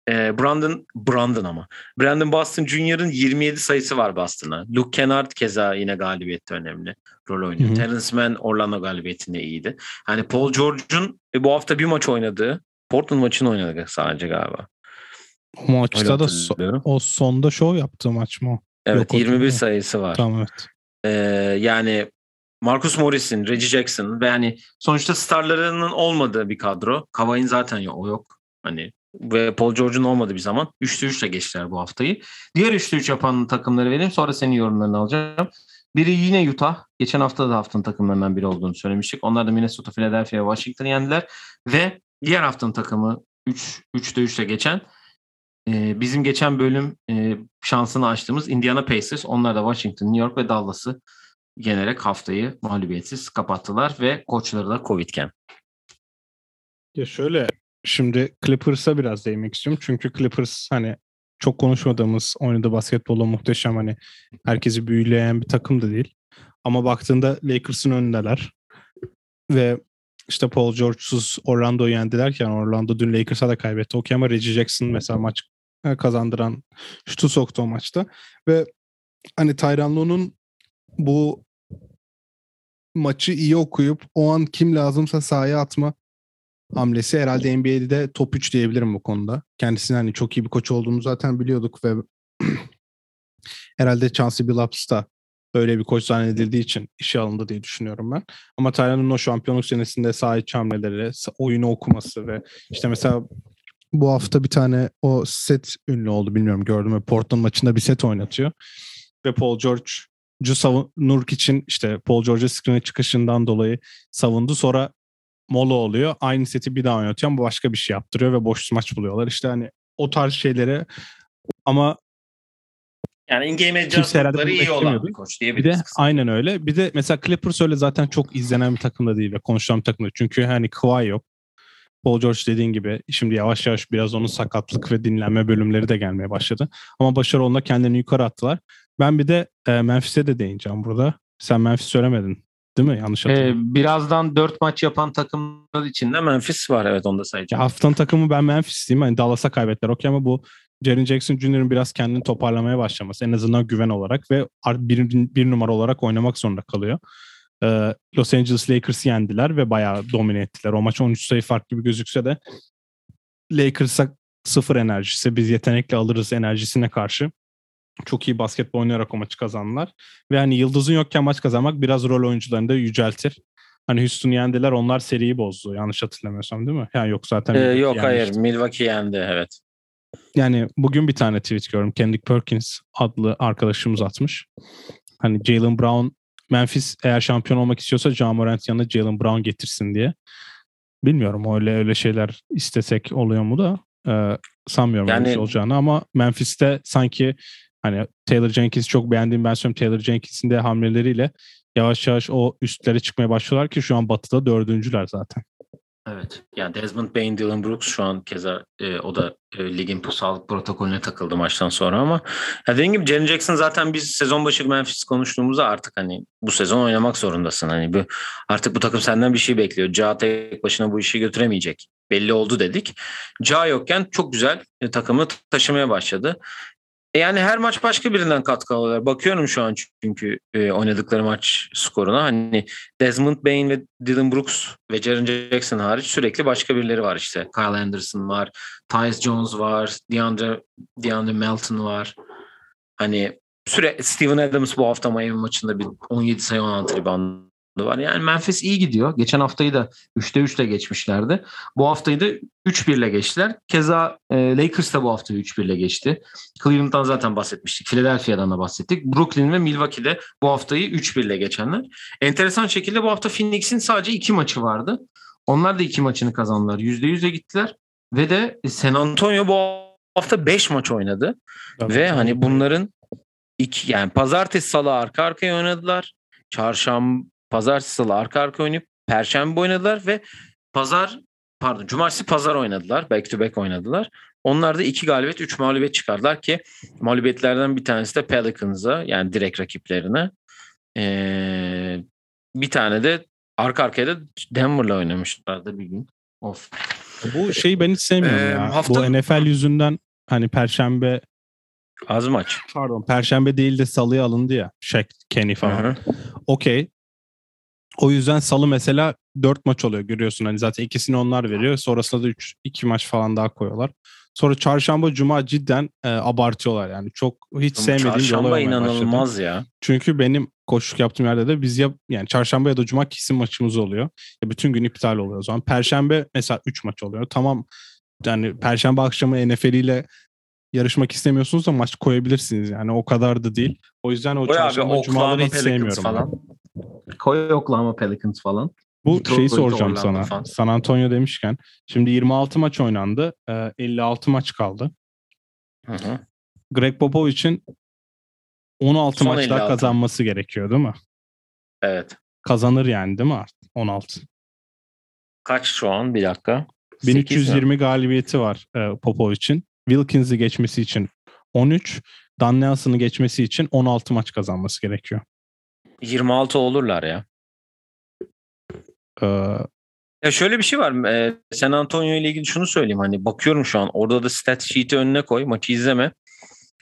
[SPEAKER 1] E, Brandon Brandon ama. Brandon Boston Jr.'ın 27 sayısı var Boston'a. Luke Kennard keza yine galibiyette önemli rol oynuyor.
[SPEAKER 2] Hı hı.
[SPEAKER 1] Terence Mann Orlando galibiyetinde iyiydi. Hani Paul George'un e, bu hafta bir maç oynadığı Portland maçını oynadı sadece galiba.
[SPEAKER 2] O maçta da so- o sonda şov yaptığı maç mı?
[SPEAKER 1] Evet
[SPEAKER 2] Yok,
[SPEAKER 1] 21
[SPEAKER 2] hatırlıyorum.
[SPEAKER 1] sayısı var.
[SPEAKER 2] Tamam evet.
[SPEAKER 1] Ee, yani Marcus Morris'in, Reggie Jackson ve hani sonuçta starlarının olmadığı bir kadro. Kavai'nin zaten yok, o yok. Hani ve Paul George'un olmadığı bir zaman 3'te 3'le geçtiler bu haftayı. Diğer 3'te 3 yapan takımları vereyim sonra senin yorumlarını alacağım. Biri yine Utah. Geçen hafta da haftanın takımlarından biri olduğunu söylemiştik. Onlar da Minnesota, Philadelphia Washington'ı yendiler. Ve diğer haftanın takımı 3 3'te 3'le geçen e, bizim geçen bölüm e, şansını açtığımız Indiana Pacers. Onlar da Washington, New York ve Dallas'ı yenerek haftayı mağlubiyetsiz kapattılar ve koçları da Covid'ken.
[SPEAKER 2] Ya şöyle şimdi Clippers'a biraz değinmek istiyorum. Çünkü Clippers hani çok konuşmadığımız oynadığı basketbolla muhteşem hani herkesi büyüleyen bir takım da değil. Ama baktığında Lakers'ın önündeler. Ve işte Paul George'suz Orlando'yu yendilerken Orlando dün Lakers'a da kaybetti. Okey ama Reggie Jackson mesela maç e, kazandıran şutu soktu o maçta. Ve hani Tyron Lue'nun bu maçı iyi okuyup o an kim lazımsa sahaya atma hamlesi herhalde NBA'de top 3 diyebilirim bu konuda. Kendisinin hani çok iyi bir koç olduğunu zaten biliyorduk ve (clears throat) herhalde Chauncey Billups da öyle bir koç zannedildiği için işe alındı diye düşünüyorum ben. Ama Tyron'un o şampiyonluk senesinde saha içi hamleleri, oyunu okuması ve işte mesela bu hafta bir tane o set ünlü oldu bilmiyorum gördüm mü Portland maçında bir set oynatıyor. Ve Paul George'cu savunur için işte Paul George'a screen'e çıkışından dolayı savundu. Sonra mola oluyor. Aynı seti bir daha oynatıyor ama başka bir şey yaptırıyor ve boş maç buluyorlar. İşte hani o tarz şeylere ama
[SPEAKER 1] yani in-game adjustment'ları iyi olan bir koç diyebiliriz.
[SPEAKER 2] Bir de kısa. aynen öyle. Bir de mesela Clippers öyle zaten çok izlenen bir takım da değil ve konuşulan bir takım da. Çünkü hani Kawhi yok. Paul George dediğin gibi şimdi yavaş yavaş biraz onun sakatlık ve dinlenme bölümleri de gelmeye başladı. Ama başarı onunla kendini yukarı attılar. Ben bir de e, Memphis'e de değineceğim burada. Sen Memphis söylemedin. Değil mi? Yanlış hatırlıyorum.
[SPEAKER 1] Ee, birazdan 4 maç yapan takımlar içinde Memphis var. Evet onu da sayacağım.
[SPEAKER 2] Ya haftanın takımı ben Memphis'teyim. Hani Dallas'a kaybettiler. Okey ama bu Jaren Jackson Jr.'ın biraz kendini toparlamaya başlaması en azından güven olarak ve bir, bir numara olarak oynamak zorunda kalıyor. Ee, Los Angeles Lakers yendiler ve bayağı domine ettiler. O maç 13 sayı fark gibi gözükse de Lakers'a sıfır enerjisi, biz yetenekle alırız enerjisine karşı çok iyi basketbol oynayarak o maçı kazandılar. Ve hani yıldızın yokken maç kazanmak biraz rol oyuncularını da yüceltir. Hani Houston yendiler onlar seriyi bozdu yanlış hatırlamıyorsam değil mi? Yani yok zaten.
[SPEAKER 1] Ee, yok hayır Milwaukee yendi evet.
[SPEAKER 2] Yani bugün bir tane tweet gördüm. Kendrick Perkins adlı arkadaşımız atmış. Hani Jalen Brown Memphis eğer şampiyon olmak istiyorsa Ja Morant yanına Jalen Brown getirsin diye. Bilmiyorum öyle öyle şeyler istesek oluyor mu da e, sanmıyorum yani, şey olacağını ama Memphis'te sanki Hani Taylor Jenkins'i çok beğendiğim ben söyleyeyim Taylor Jenkins'in de hamleleriyle yavaş yavaş o üstlere çıkmaya başlıyorlar ki şu an batıda dördüncüler zaten.
[SPEAKER 1] Evet. Yani Desmond Bain, Dylan Brooks şu an keza e, o da e, ligin sağlık protokolüne takıldı maçtan sonra ama ya dediğim gibi Jaren Jackson zaten biz sezon başı Memphis konuştuğumuzda artık hani bu sezon oynamak zorundasın. Hani bu artık bu takım senden bir şey bekliyor. Ca tek başına bu işi götüremeyecek. Belli oldu dedik. Ca yokken çok güzel e, takımı taşımaya başladı. E, yani her maç başka birinden katkı alıyorlar. Bakıyorum şu an çünkü e, oynadıkları maç skoruna. Hani Desmond Bain ve Dylan Brooks ve Jaren Jackson hariç sürekli başka birileri var işte. Kyle Anderson var, Tyus Jones var, DeAndre, DeAndre Melton var. Hani süre Steven Adams bu hafta Miami maçında bir 17 sayı 16 rebound var. Yani Memphis iyi gidiyor. Geçen haftayı da 3'te 3 ile geçmişlerdi. Bu haftayı da 3-1 ile geçtiler. Keza e, Lakers da bu hafta 3-1 ile geçti. Cleveland'dan zaten bahsetmiştik. Philadelphia'dan da bahsettik. Brooklyn ve Milwaukee'de bu haftayı 3-1 ile geçenler. Enteresan şekilde bu hafta Phoenix'in sadece 2 maçı vardı. Onlar da 2 maçını kazandılar. %100'e gittiler. Ve de San Antonio bu hafta 5 maç oynadı. Tabii, ve hani bunların iki yani pazartesi salı arka arkaya oynadılar. Çarşamba Pazartesi salı arka arka oynayıp perşembe oynadılar ve pazar pardon cumartesi pazar oynadılar. Back to back oynadılar. Onlar da iki galibiyet, üç mağlubiyet çıkardılar ki mağlubiyetlerden bir tanesi de Pelicans'a yani direkt rakiplerine. Ee, bir tane de arka arkaya da Denver'la oynamışlardı bir gün. Of.
[SPEAKER 2] Bu şeyi ben hiç sevmiyorum ee, ya. Hafta... Bu NFL yüzünden hani perşembe
[SPEAKER 1] az maç.
[SPEAKER 2] Pardon, perşembe değil de salıya alındı ya. Shaq, Kenny falan. Okey. O yüzden salı mesela 4 maç oluyor görüyorsun. Hani zaten ikisini onlar veriyor. Sonrasında da 3 2 maç falan daha koyuyorlar. Sonra çarşamba cuma cidden e, abartıyorlar yani. Çok hiç sevmediğim bir olay
[SPEAKER 1] inanılmaz
[SPEAKER 2] başladı.
[SPEAKER 1] ya.
[SPEAKER 2] Çünkü benim koşuk yaptığım yerde de biz yap yani çarşamba ya da cuma kesin maçımız oluyor. Ya bütün gün iptal oluyor o zaman. Perşembe mesela 3 maç oluyor. Tamam yani perşembe akşamı NFL ile yarışmak istemiyorsunuz da maç koyabilirsiniz yani o kadar da değil. O yüzden o Koy çarşamba abi, cumaları hiç sevmiyorum. Falan.
[SPEAKER 1] Koy Oklahoma Pelicans falan.
[SPEAKER 2] Bu Detroit şeyi soracağım sana. Falan. San Antonio demişken. Şimdi 26 maç oynandı. 56 maç kaldı. Hı hı. Greg Popovich'in 16 Son maç daha kazanması gerekiyor değil mi?
[SPEAKER 1] Evet.
[SPEAKER 2] Kazanır yani değil mi artık? 16.
[SPEAKER 1] Kaç şu an? Bir dakika.
[SPEAKER 2] 1320 galibiyeti var Popovic'in. Wilkins'i geçmesi için 13, Dan Nelson'ı geçmesi için 16 maç kazanması gerekiyor.
[SPEAKER 1] 26 olurlar ya.
[SPEAKER 2] Ee,
[SPEAKER 1] Ya şöyle bir şey var. E, San Antonio ile ilgili şunu söyleyeyim. Hani bakıyorum şu an orada da stat sheet'i önüne koy. Maçı izleme.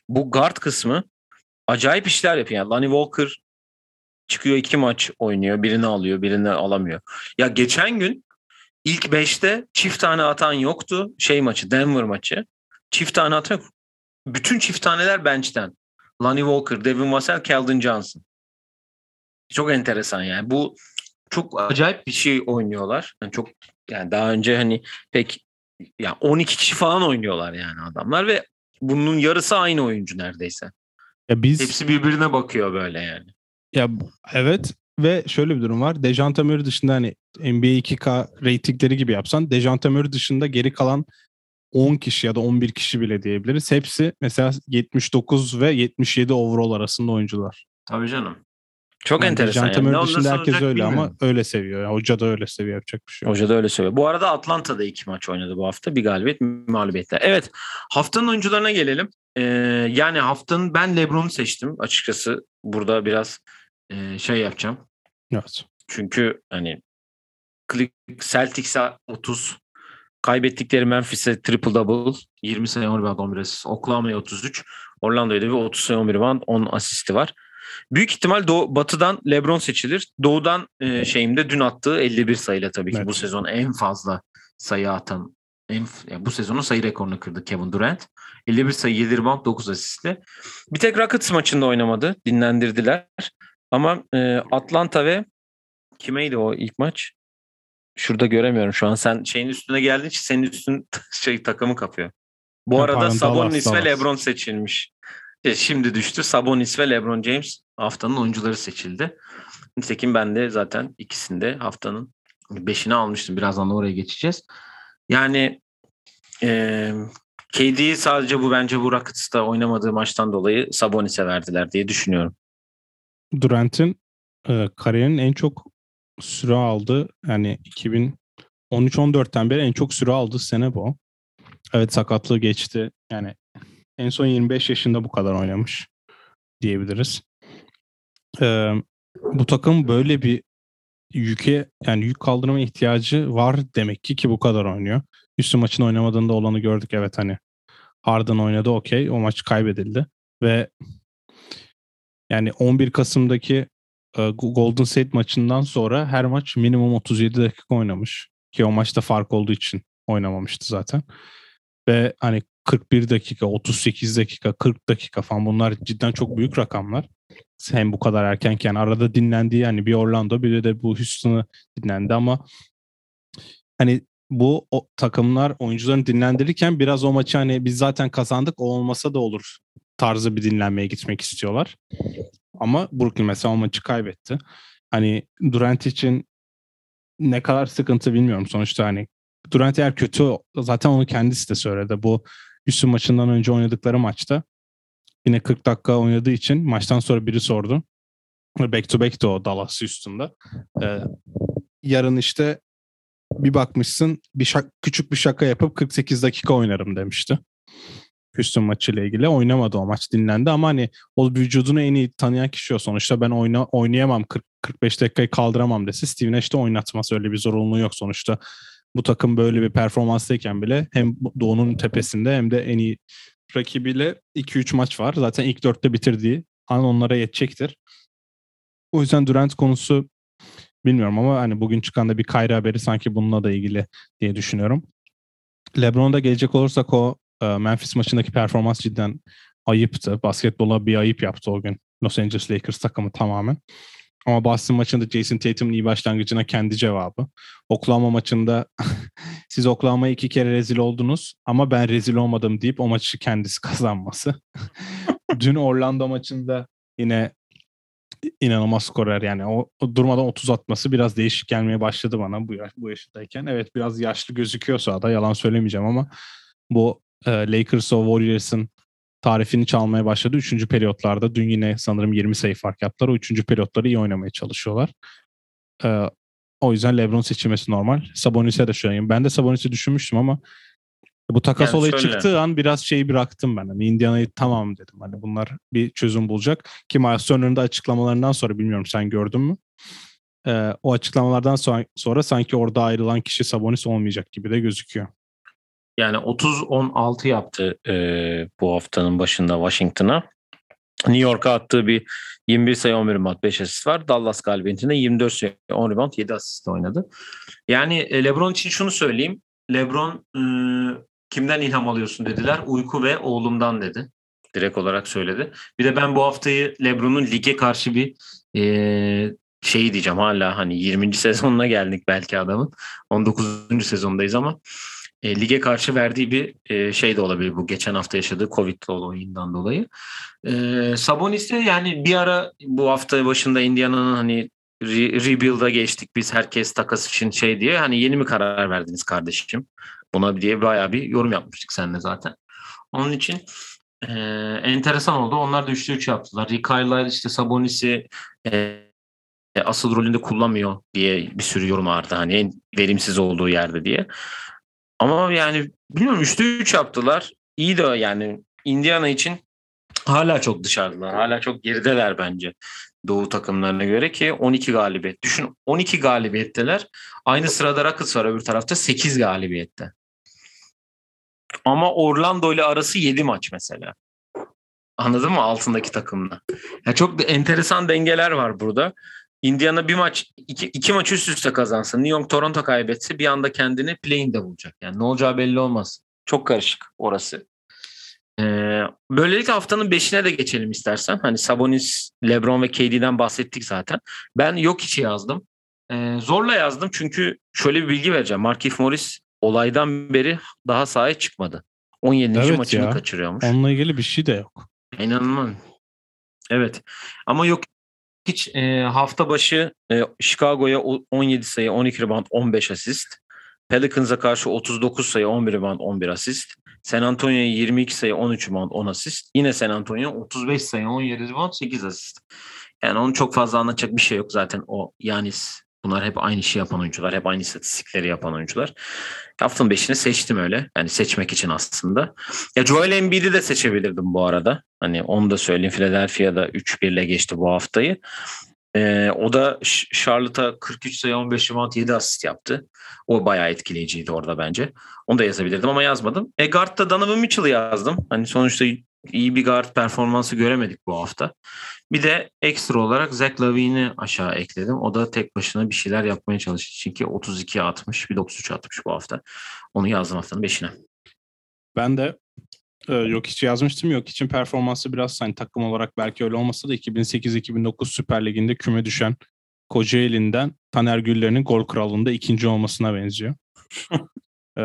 [SPEAKER 1] Bu guard kısmı acayip işler yapıyor. Yani Lonnie Walker çıkıyor iki maç oynuyor. Birini alıyor, birini alamıyor. Ya geçen gün ilk beşte çift tane atan yoktu. Şey maçı, Denver maçı. Çift tane atan yok. Bütün çift taneler bench'ten. Lonnie Walker, Devin Vassell, Keldon Johnson. Çok enteresan yani. Bu çok acayip bir şey oynuyorlar. Yani çok yani daha önce hani pek yani 12 kişi falan oynuyorlar yani adamlar ve bunun yarısı aynı oyuncu neredeyse.
[SPEAKER 2] Ya biz
[SPEAKER 1] Hepsi birbirine bakıyor böyle yani.
[SPEAKER 2] ya evet ve şöyle bir durum var. Dejante Murray dışında hani NBA 2K reytingleri gibi yapsan Dejante Murray dışında geri kalan 10 kişi ya da 11 kişi bile diyebiliriz. Hepsi mesela 79 ve 77 overall arasında oyuncular.
[SPEAKER 1] Tabii canım. Çok
[SPEAKER 2] Yani
[SPEAKER 1] enteresan. Yani.
[SPEAKER 2] Dışında
[SPEAKER 1] nasıl
[SPEAKER 2] herkes öyle ama
[SPEAKER 1] bilmiyorum.
[SPEAKER 2] öyle seviyor. Yani hoca da öyle seviyor yapacak bir şey yok.
[SPEAKER 1] Hoca da öyle söylüyor. Bu arada Atlanta'da iki maç oynadı bu hafta. Bir galibiyet, bir mağlubiyetler. Evet. Haftanın oyuncularına gelelim. Ee, yani haftanın ben LeBron'u seçtim. Açıkçası burada biraz e, şey yapacağım.
[SPEAKER 2] Evet.
[SPEAKER 1] Çünkü hani Celtics'e 30, kaybettikleri Memphis'e triple double, 20 sayı 10 rebound 11 asist, Oklahoma'ya 33, Orlando'ya da bir 30 sayı 11 rebound 10 asisti var. Büyük ihtimal Doğu, Batı'dan LeBron seçilir. Doğu'dan e, şeyimde dün attığı 51 sayıyla tabii ki
[SPEAKER 2] Evet.
[SPEAKER 1] bu sezon en fazla sayı atan en, yani bu sezonun sayı rekorunu kırdı Kevin Durant. 51 sayı 7 rebound 9 asistle. Bir tek Rockets maçında oynamadı. Dinlendirdiler. Ama e, Atlanta ve kimeydi o ilk maç? Şurada göremiyorum şu an. Sen şeyin üstüne geldiğin için senin üstün (laughs) şey takımı kapıyor. Bu arada Sabonis ve. LeBron seçilmiş. E, şimdi düştü. Sabonis ve LeBron James haftanın oyuncuları seçildi. Nitekim ben de zaten ikisinde haftanın beşini almıştım. Birazdan da oraya geçeceğiz. Yani e, KD'yi sadece bu bence bu Rockets'ta oynamadığı maçtan dolayı Sabonis'e verdiler diye düşünüyorum.
[SPEAKER 2] Durant'in e, kariyerinin en çok süre aldığı yani 2013-14'ten beri en çok süre aldığı sene bu. Evet sakatlığı geçti. Yani en son 25 yaşında bu kadar oynamış diyebiliriz. E, bu takım böyle bir yüke yani yük kaldırma ihtiyacı var demek ki ki bu kadar oynuyor. Üstü maçın oynamadığında olanı gördük evet hani Harden oynadı okey o maç kaybedildi ve yani 11 Kasım'daki Golden State maçından sonra her maç minimum 37 dakika oynamış. Ki o maçta fark olduğu için oynamamıştı zaten. Ve hani 41 dakika, 38 dakika, 40 dakika falan bunlar cidden çok büyük rakamlar. Hem bu kadar erkenken arada dinlendiği yani bir Orlando bir de bu Houston'ı dinlendi ama hani bu o, takımlar oyuncularını dinlendirirken biraz o maçı hani biz zaten kazandık o olmasa da olur tarzı bir dinlenmeye gitmek istiyorlar. Ama Brooklyn mesela o maçı kaybetti. Hani Durant için ne kadar sıkıntı bilmiyorum. Sonuçta hani Durant eğer kötü zaten onu kendisi de söyledi. Bu Houston maçından önce oynadıkları maçta yine 40 dakika oynadığı için maçtan sonra biri sordu. Back to back de o Dallas Houston'da. Ee, yarın işte bir bakmışsın bir şak, küçük bir şaka yapıp 48 dakika oynarım demişti. Houston maçıyla ilgili oynamadı o maç dinlendi ama hani o vücudunu en iyi tanıyan kişi o sonuçta ben oyna, oynayamam 40 45 dakikayı kaldıramam dese Steve Nash de oynatmaz öyle bir zorunluluğu yok sonuçta bu takım böyle bir performanstayken bile hem Doğu'nun tepesinde hem de en iyi rakibiyle 2-3 maç var. Zaten ilk dörtte bitirdiği an onlara yetecektir. O yüzden Durant konusu bilmiyorum ama hani bugün çıkan da bir Kyrie haberi sanki bununla da ilgili diye düşünüyorum. LeBron'da gelecek olursak o e, Memphis maçındaki performans cidden ayıptı. Basketbola bir ayıp yaptı o gün. Los Angeles Lakers takımı tamamen. Ama Boston maçında Jason Tatum'un iyi başlangıcına kendi cevabı. Oklahoma maçında (laughs) siz Oklahoma'ya iki kere rezil oldunuz ama ben rezil olmadım deyip o maçı kendisi (laughs) kazanması. (laughs) Dün Orlando maçında yine inanılmaz skorer yani o, o durmadan 30 atması biraz değişik gelmeye başladı bana bu, bu yaşındayken. Evet biraz yaşlı gözüküyor sahada yalan söylemeyeceğim ama bu e, Lakers o Warriors'ın tarifini çalmaya başladı. Üçüncü periyotlarda dün yine sanırım 20 sayı fark yaptılar. O üçüncü periyotları iyi oynamaya çalışıyorlar. Ee, o yüzden LeBron seçilmesi normal. Sabonis'e de şöyle. Ben de Sabonis'i düşünmüştüm ama bu takas
[SPEAKER 1] Yani
[SPEAKER 2] olayı
[SPEAKER 1] şöyle.
[SPEAKER 2] çıktığı an biraz şeyi bıraktım ben. Hani Indiana'yı tamam dedim. Hani bunlar bir çözüm bulacak. Ki Miles Turner'ın da açıklamalarından sonra bilmiyorum sen gördün mü? e, o açıklamalardan sonra, sonra sanki orada ayrılan kişi Sabonis olmayacak gibi de gözüküyor.
[SPEAKER 1] Yani 30-16 yaptı e, bu haftanın başında Washington'a. New York'a attığı bir 21 sayı 11 rebound 5 asist var. Dallas galibiyetinde 24 sayı 10 rebound 7 asist oynadı. Yani e, LeBron için şunu söyleyeyim. LeBron e, kimden ilham alıyorsun dediler. Uyku ve oğlumdan dedi. Direkt olarak söyledi. Bir de ben bu haftayı LeBron'un lige karşı bir e, şeyi diyeceğim hala hani 20. (laughs) sezonuna geldik belki adamın. 19. sezondayız ama e, lige karşı verdiği bir e, şey de olabilir bu geçen hafta yaşadığı Covid olayından dolayı. E, Sabonis'te yani bir ara bu hafta başında Indiana'nın hani re- rebuild'a geçtik biz herkes takas için şey diye hani yeni mi karar verdiniz kardeşim buna diye bayağı bir yorum yapmıştık seninle zaten. Onun için e, enteresan oldu. Onlar da 3'te 3 yaptılar. Rick işte Sabonis'i e, asıl rolünde kullanmıyor diye bir sürü yorum vardı. Hani en verimsiz olduğu yerde diye. Ama yani bilmiyorum 3'te 3 yaptılar. İyi de yani Indiana için hala çok dışarıdalar. Hala çok gerideler bence. Doğu takımlarına göre ki 12 galibiyet. Düşün 12 galibiyetteler. Aynı sırada Rockets var öbür tarafta 8 galibiyette. Ama Orlando ile arası 7 maç mesela. Anladın mı altındaki takımla? Ya çok enteresan dengeler var burada. Indiana bir maç iki, iki maç üst üste kazansa New York Toronto kaybetse bir anda kendini play'inde bulacak. Yani ne olacağı belli olmaz. Çok karışık orası. Ee, böylelikle haftanın beşine de geçelim istersen. Hani Sabonis, LeBron ve KD'den bahsettik zaten. Ben yok içi yazdım. Ee, zorla yazdım çünkü şöyle bir bilgi vereceğim. Markif Morris olaydan beri daha sahaya çıkmadı. 17.
[SPEAKER 2] Evet
[SPEAKER 1] maçını
[SPEAKER 2] ya.
[SPEAKER 1] kaçırıyormuş.
[SPEAKER 2] Onunla ilgili bir şey de yok.
[SPEAKER 1] İnanılmaz. Evet. Ama yok hiç e, hafta başı e, Chicago'ya o- 17 sayı, 12 rebound, 15 asist. Pelicans'a karşı 39 sayı, 11 rebound, 11 asist. San Antonio'ya 22 sayı, 13 rebound, 10 asist. Yine San Antonio 35 sayı, 17 rebound, 8 asist. Yani onun çok fazla anlatacak bir şey yok zaten o Yanis. Bunlar hep aynı işi yapan oyuncular. Hep aynı istatistikleri yapan oyuncular. Haftanın 5'ini seçtim öyle. Yani seçmek için aslında. Ya Joel Embiid'i de seçebilirdim bu arada. Hani onu da söyleyeyim. Philadelphia'da 3-1 ile geçti bu haftayı. Ee, o da Charlotte'a 43 sayı 15 rebound 7 asist yaptı. O bayağı etkileyiciydi orada bence. Onu da yazabilirdim ama yazmadım. E guard'da Donovan Mitchell'ı yazdım. Hani sonuçta iyi bir guard performansı göremedik bu hafta. Bir de ekstra olarak Zach Lavine'i aşağı ekledim. O da tek başına bir şeyler yapmaya çalıştı. Çünkü 32 atmış, bir 93 atmış bu hafta. Onu yazdım haftanın 5'ine.
[SPEAKER 2] Ben de e, yok hiç yazmıştım. Yok için performansı biraz hani takım olarak belki öyle olmasa da 2008-2009 Süper Ligi'nde küme düşen Kocaeli'nden Taner Güller'in gol kralında ikinci olmasına benziyor. (laughs) e,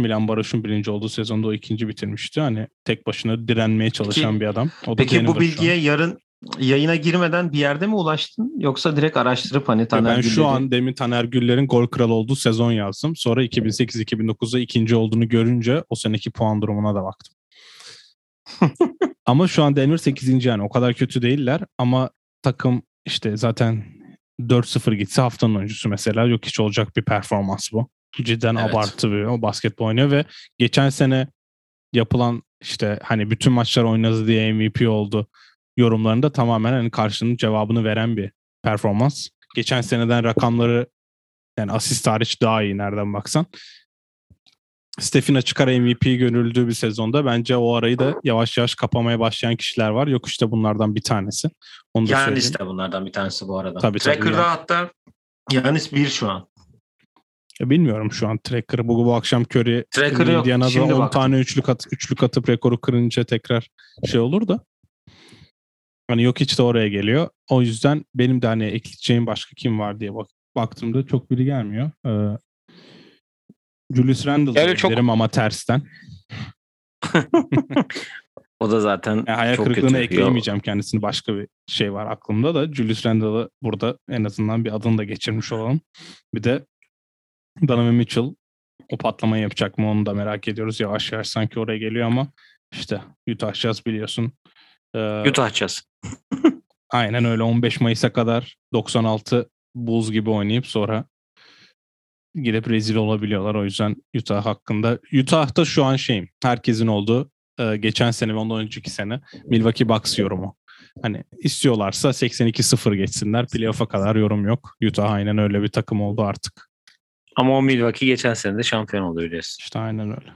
[SPEAKER 2] Milan Baroş'un birinci olduğu sezonda o ikinci bitirmişti. Hani tek başına direnmeye çalışan
[SPEAKER 1] Peki-
[SPEAKER 2] bir adam. O da
[SPEAKER 1] Peki bu bilgiye yarın yayına girmeden bir yerde mi ulaştın? Yoksa direkt araştırıp hani Taner
[SPEAKER 2] ben şu an demin Taner Güller'in gol kralı olduğu sezon yazdım. Sonra 2008-2009'da ikinci olduğunu görünce o seneki puan durumuna da baktım. (laughs) ama şu an Denver 8. yani o kadar kötü değiller ama takım işte zaten 4-0 gitse haftanın oyuncusu mesela yok hiç olacak bir performans bu. Cidden
[SPEAKER 1] Evet.
[SPEAKER 2] abartı bir o basketbol oynuyor ve geçen sene yapılan işte hani bütün maçlar oynadı diye MVP oldu yorumlarında tamamen hani karşının cevabını veren bir performans. Geçen seneden rakamları yani asist hariç daha iyi nereden baksan. Stefin açık ara MVP görüldüğü bir sezonda bence o arayı da yavaş yavaş kapamaya başlayan kişiler var. Yok işte bunlardan bir tanesi. Onu da söyleyeyim.
[SPEAKER 1] Yanis de bunlardan bir tanesi bu arada.
[SPEAKER 2] Tabii, tabii,
[SPEAKER 1] Tracker'da
[SPEAKER 2] yani.
[SPEAKER 1] hatta Yanis 1 şu an.
[SPEAKER 2] Ya bilmiyorum şu an Tracker'ı bu, bu akşam Curry
[SPEAKER 1] Tracker'ı.
[SPEAKER 2] Indiana'da
[SPEAKER 1] Şimdi
[SPEAKER 2] 10
[SPEAKER 1] baktım.
[SPEAKER 2] tane üçlük, at, üçlük atıp rekoru kırınca tekrar şey olur da. Hani yok hiç de oraya geliyor. O yüzden benim de hani ekleyeceğim başka kim var diye bak, baktığımda çok biri gelmiyor. Ee, Julius Randle
[SPEAKER 1] Yani çok-
[SPEAKER 2] ama tersten. (laughs)
[SPEAKER 1] O da zaten
[SPEAKER 2] Yani hayal
[SPEAKER 1] çok
[SPEAKER 2] kırıklığına
[SPEAKER 1] kötü.
[SPEAKER 2] ekleyemeyeceğim kendisini. Başka bir şey var aklımda da. Julius Randle'ı burada en azından bir adını da geçirmiş olalım. Bir de Donovan Mitchell o patlamayı yapacak mı onu da merak ediyoruz. Yavaş yavaş sanki oraya geliyor ama işte Utah Jazz biliyorsun. Ee,
[SPEAKER 1] Utah Jazz. (laughs)
[SPEAKER 2] Aynen öyle 15 Mayıs'a kadar 96 Bulls gibi oynayıp sonra gidip rezil olabiliyorlar. O yüzden Utah hakkında. Utah'ta şu an şeyim herkesin olduğu e, geçen sene ve ondan önceki sene Milwaukee Bucks yorumu. Hani istiyorlarsa 82-0 geçsinler. Playoff'a kadar yorum yok. Utah aynen öyle bir takım oldu artık.
[SPEAKER 1] Ama o Milwaukee geçen sene de şampiyon oldu biliyorsun.
[SPEAKER 2] İşte aynen öyle.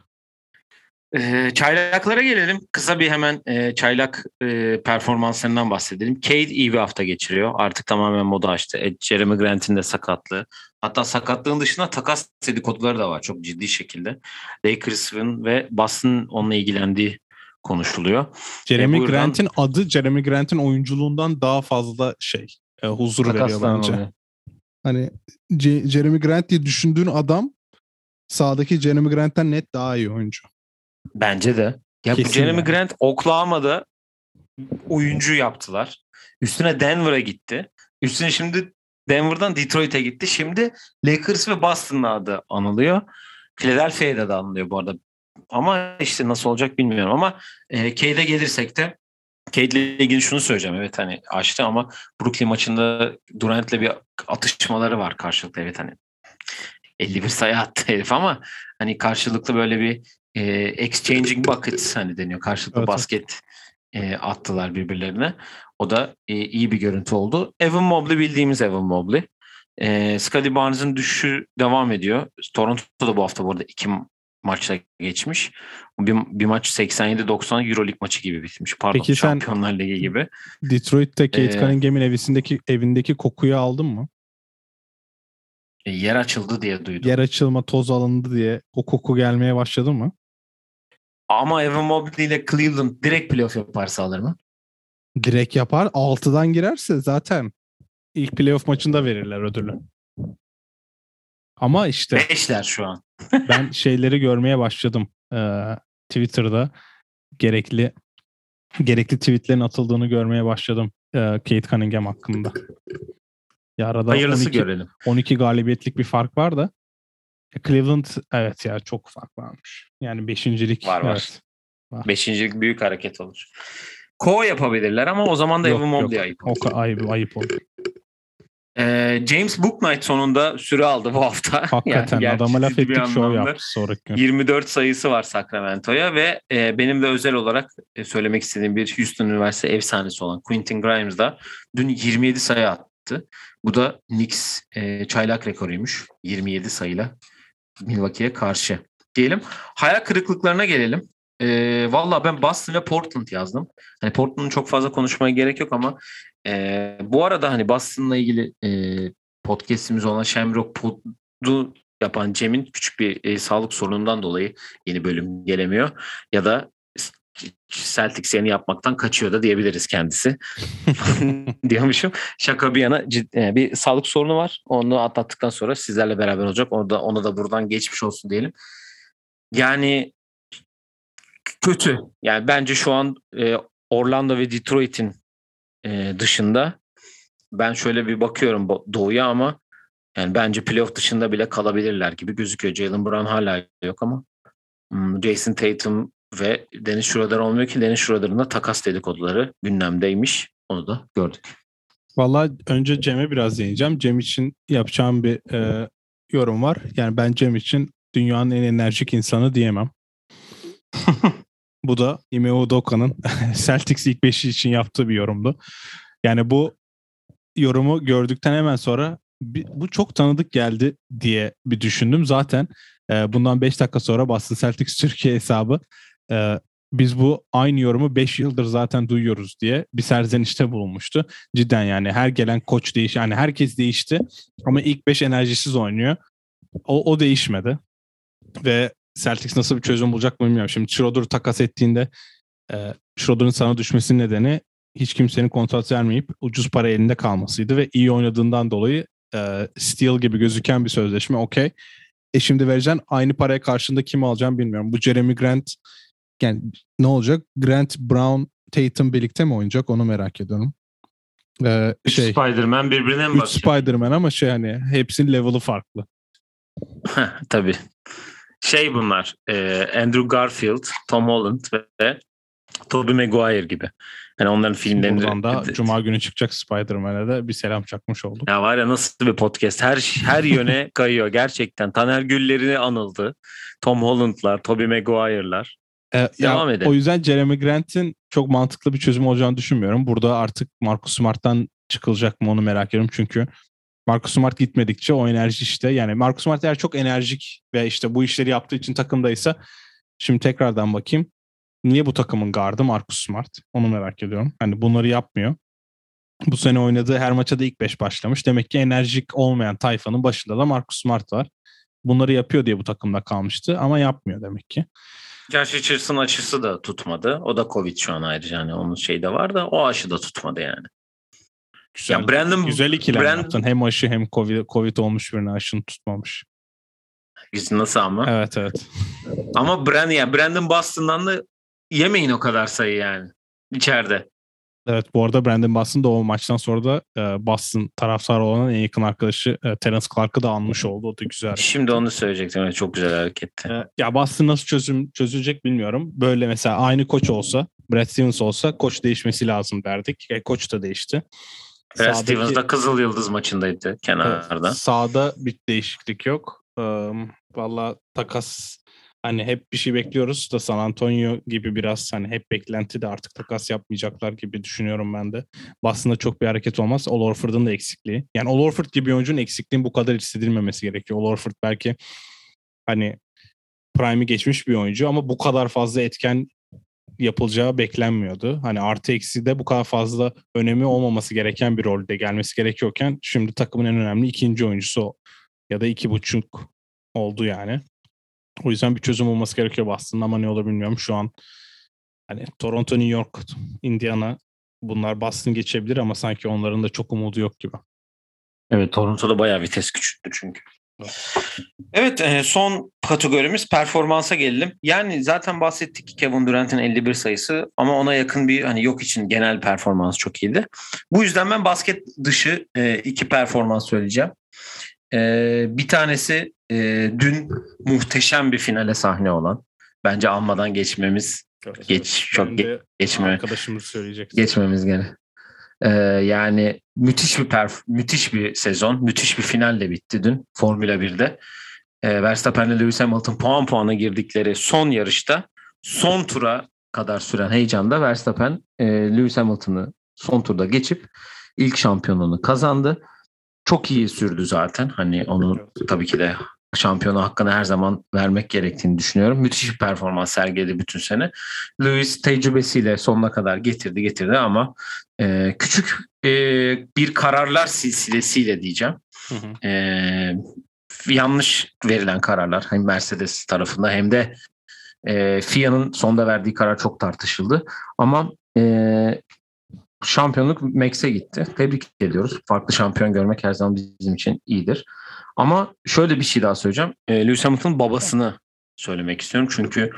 [SPEAKER 1] Ee, çaylaklara gelelim. Kısa bir hemen e, çaylak e, performanslarından bahsedelim. Cade iyi bir hafta geçiriyor. Artık tamamen moda açtı. E, Jeremy Grant'in de sakatlığı. Hatta sakatlığın dışında takas dedikoduları da var çok ciddi şekilde. Lakers'ın ve Boston onunla ilgilendiği konuşuluyor.
[SPEAKER 2] Jeremy
[SPEAKER 1] E, buradan-
[SPEAKER 2] Grant'in adı Jeremy Grant'in oyunculuğundan daha fazla şey e, huzur veriyor bence.
[SPEAKER 1] oluyor.
[SPEAKER 2] Hani Ce- Jeremy Grant diye düşündüğün adam sağdaki Jeremy Grant'ten net daha iyi oyuncu.
[SPEAKER 1] Bence de. Ya bu
[SPEAKER 2] Kesin
[SPEAKER 1] Jeremy
[SPEAKER 2] yani.
[SPEAKER 1] Grant Oklahoma'da oyuncu yaptılar. Üstüne Denver'a gitti. Üstüne şimdi Denver'dan Detroit'e gitti. Şimdi Lakers ve Boston'la adı anılıyor. Philadelphia'da da anılıyor bu arada. Ama işte nasıl olacak bilmiyorum ama e, Cade'e gelirsek de Cade ile ilgili şunu söyleyeceğim. Evet hani açtı ama Brooklyn maçında Durant'le bir atışmaları var karşılıklı. Evet hani 51 sayı attı (laughs) herif ama hani karşılıklı böyle bir e, exchanging buckets hani deniyor. Karşılıklı
[SPEAKER 2] Evet,
[SPEAKER 1] basket e, attılar birbirlerine. O da e, iyi bir görüntü oldu. Evan Mobley bildiğimiz Evan Mobley. E, Scottie Barnes'ın düşüşü devam ediyor. Toronto'da bu hafta bu arada iki maçla geçmiş. Bir, bir maç 87-90 Euroleague maçı gibi bitmiş. Pardon
[SPEAKER 2] Peki sen-
[SPEAKER 1] Şampiyonlar Ligi gibi.
[SPEAKER 2] Detroit'te Kate
[SPEAKER 1] Ee,
[SPEAKER 2] Cunningham'in evindeki evindeki kokuyu aldın mı?
[SPEAKER 1] E, yer açıldı diye duydum.
[SPEAKER 2] Yer açılma toz alındı diye o koku gelmeye başladı mı?
[SPEAKER 1] Ama Evan Mobley ile Cleveland direkt playoff yaparsa alır mı?
[SPEAKER 2] Direkt yapar. 6'dan girerse zaten ilk playoff maçında verirler ödülü. Ama işte
[SPEAKER 1] Beşler şu an.
[SPEAKER 2] Ben şeyleri görmeye başladım. Ee, Twitter'da gerekli gerekli tweetlerin atıldığını görmeye başladım. Ee, Kate Cunningham hakkında. Ya arada
[SPEAKER 1] Hayırlısı
[SPEAKER 2] 12,
[SPEAKER 1] görelim.
[SPEAKER 2] 12 galibiyetlik bir fark var da e, Cleveland evet ya çok fark varmış. Yani beşincilik.
[SPEAKER 1] Var, var.
[SPEAKER 2] evet.
[SPEAKER 1] Beşincilik büyük hareket olur. Ko yapabilirler ama o zaman da Evan. Mobley ayıp.
[SPEAKER 2] O ayıp, ayıp oldu.
[SPEAKER 1] Ee, James Booknight sonunda süre aldı bu hafta. (laughs)
[SPEAKER 2] Hakikaten
[SPEAKER 1] Yani
[SPEAKER 2] adama laf ettik şov yaptı sonraki gün.
[SPEAKER 1] 24 sayısı var Sacramento'ya ve e, benim de özel olarak e, söylemek istediğim bir Houston Üniversitesi efsanesi olan Quentin Grimes da dün 27 sayı attı. Bu da Knicks e, çaylak rekoruymuş 27 sayıyla Milwaukee'ye karşı. Diyelim hayal kırıklıklarına gelelim. E, Valla ben Boston ve Portland yazdım. Hani Portland'ın çok fazla konuşmaya gerek yok ama e, bu arada hani Boston'la ilgili e, podcast'imiz olan Shamrock Pod'u yapan Cem'in küçük bir e, sağlık sorunundan dolayı yeni bölüm gelemiyor. Ya da Celtics yeni yapmaktan kaçıyor da diyebiliriz kendisi. (laughs) (laughs) Diyormuşum. Şaka bir yana cid- e, bir sağlık sorunu var. Onu atlattıktan sonra sizlerle beraber olacak. Onu da, ona da buradan geçmiş olsun diyelim. Yani kötü. Yani bence şu an e, Orlando ve Detroit'in e, dışında ben şöyle bir bakıyorum doğuya ama yani bence playoff dışında bile kalabilirler gibi gözüküyor. Jalen Brown hala yok ama hmm, Jason Tatum ve Dennis Schroeder olmuyor ki Dennis Schroeder'ın da takas dedikoduları gündemdeymiş. Onu da gördük.
[SPEAKER 2] Valla önce Cem'e biraz değineceğim. Cem için yapacağım bir e, yorum var. Yani ben Cem için dünyanın en enerjik insanı diyemem. (laughs) bu da Ime Udoka'nın (laughs) Celtics ilk beşi için yaptığı bir yorumdu. Yani bu yorumu gördükten hemen sonra bu çok tanıdık geldi diye bir düşündüm. Zaten e, bundan 5 dakika sonra Boston Celtics Türkiye hesabı e, biz bu aynı yorumu 5 yıldır zaten duyuyoruz diye bir serzenişte bulunmuştu. Cidden yani her gelen koç değiş yani herkes değişti ama ilk 5 enerjisiz oynuyor. O, o değişmedi. Ve Celtics nasıl bir çözüm bulacak mı bilmiyorum. Şimdi Schroeder'ı takas ettiğinde e, Schroeder'ın sana düşmesinin nedeni hiç kimsenin kontrat vermeyip ucuz para elinde kalmasıydı ve iyi oynadığından dolayı e, steal gibi gözüken bir sözleşme okey. E şimdi vereceksin aynı paraya karşında kim alacağım bilmiyorum. Bu Jeremy Grant yani ne olacak? Grant, Brown, Tatum birlikte mi oynayacak onu merak ediyorum. Ee,
[SPEAKER 1] Üç
[SPEAKER 2] şey,
[SPEAKER 1] Spider-Man birbirine mi
[SPEAKER 2] üç
[SPEAKER 1] bakıyor?
[SPEAKER 2] Spider-Man ama şey hani hepsinin level'ı farklı.
[SPEAKER 1] Tabii. Şey bunlar. e, Andrew Garfield, Tom Holland ve Tobey Maguire gibi. Yani onların filmlerinde
[SPEAKER 2] Buradan da Cuma günü çıkacak Spider-Man'e de bir selam çakmış olduk.
[SPEAKER 1] Ya var ya nasıl bir podcast. Her her yöne (laughs) kayıyor gerçekten. Taner Güller'i anıldı. Tom Holland'lar, Tobey Maguire'lar.
[SPEAKER 2] Ee,
[SPEAKER 1] Devam
[SPEAKER 2] ya,
[SPEAKER 1] edelim.
[SPEAKER 2] O yüzden Jeremy Grant'in çok mantıklı bir çözüm olacağını düşünmüyorum. Burada artık Marcus Smart'tan çıkılacak mı onu merak ediyorum. Çünkü Marcus Smart gitmedikçe o enerji işte yani Marcus Smart eğer çok enerjik ve işte bu işleri yaptığı için takımdaysa şimdi tekrardan bakayım. Niye bu takımın gardı Marcus Smart? Onu merak ediyorum. Hani bunları yapmıyor. Bu sene oynadığı her maça da ilk 5 başlamış. Demek ki enerjik olmayan tayfanın başında da Marcus Smart var. Bunları yapıyor diye bu takımda kalmıştı ama yapmıyor demek ki.
[SPEAKER 1] Gerçi Richardson aşısı da tutmadı. O da Covid şu an ayrıca. Yani onun şeyi de var da o aşı da tutmadı yani.
[SPEAKER 2] Güzel,
[SPEAKER 1] Ya Brandon
[SPEAKER 2] güzel ikilem
[SPEAKER 1] Brand-
[SPEAKER 2] yaptın. Hem aşı hem COVID, COVID olmuş birine aşını tutmamış.
[SPEAKER 1] nasıl ama?
[SPEAKER 2] Evet evet.
[SPEAKER 1] Ama Brand ya Brandon Boston'dan da yemeyin o kadar sayı yani içeride.
[SPEAKER 2] Evet bu arada Brandon Boston da o maçtan sonra da e, Boston taraftarı olan en yakın arkadaşı e, Terence Clark'ı da anmış oldu. O da güzel.
[SPEAKER 1] Şimdi onu söyleyecektim. Evet, çok güzel hareketti.
[SPEAKER 2] E, ya Boston nasıl çözüm çözülecek bilmiyorum. Böyle mesela aynı koç olsa, Brad Stevens olsa koç değişmesi lazım derdik. E, koç da değişti.
[SPEAKER 1] Brad Stevens da Kızıl Yıldız maçındaydı
[SPEAKER 2] Evet,
[SPEAKER 1] kenarda.
[SPEAKER 2] Sağda bir değişiklik yok. Ee, Valla takas hani hep bir şey bekliyoruz da San Antonio gibi biraz hani hep beklenti de artık takas yapmayacaklar gibi düşünüyorum ben de. Boston'da çok bir hareket olmaz. Ol Orford'un da eksikliği. Yani Ol Orford gibi oyuncunun eksikliğinin bu kadar hissedilmemesi gerekiyor. Ol Orford belki hani prime'i geçmiş bir oyuncu ama bu kadar fazla etken yapılacağı beklenmiyordu. Hani artı eksi de bu kadar fazla önemi olmaması gereken bir rolde gelmesi gerekiyorken şimdi takımın en önemli ikinci oyuncusu o. ya da iki buçuk oldu yani. O yüzden bir çözüm olması gerekiyor Boston'da ama ne olur bilmiyorum. Şu an hani Toronto, New York, Indiana bunlar Boston geçebilir ama sanki onların da çok umudu yok gibi.
[SPEAKER 1] Evet Toronto'da bayağı vites küçülttü çünkü. Evet e, son kategorimiz performansa gelelim. Yani zaten bahsettik Kevin Durant'in 51 sayısı ama ona yakın bir hani yok için genel performans çok iyiydi. Bu yüzden ben basket dışı e, iki performans söyleyeceğim. E, bir tanesi dün muhteşem bir finale sahne olan. Bence almadan geçmemiz Geç, çok
[SPEAKER 2] de
[SPEAKER 1] geçme
[SPEAKER 2] Arkadaşımız söyleyecek.
[SPEAKER 1] geçmemiz gene. Ee, yani müthiş bir perf müthiş bir sezon, müthiş bir finalle bitti dün Formula 1'de. Ee, Verstappen ile Lewis Hamilton puan puana girdikleri son yarışta son tura kadar süren heyecanda Verstappen e, Lewis Hamilton'ı son turda geçip ilk şampiyonluğunu kazandı. Çok iyi sürdü zaten. Hani onu tabii ki de şampiyona hakkını her zaman vermek gerektiğini düşünüyorum. Müthiş bir performans sergiledi bütün sene. Lewis tecrübesiyle sonuna kadar getirdi getirdi ama e, küçük e, bir kararlar silsilesiyle diyeceğim.
[SPEAKER 2] Hı hı.
[SPEAKER 1] E, yanlış verilen kararlar hem Mercedes tarafında hem de e, FIA'nın sonda verdiği karar çok tartışıldı. Ama e, şampiyonluk Max'e gitti. Tebrik ediyoruz. Farklı şampiyon görmek her zaman bizim için iyidir. Ama şöyle bir şey daha söyleyeceğim. E, Lewis Hamilton'ın babasını söylemek istiyorum. Çünkü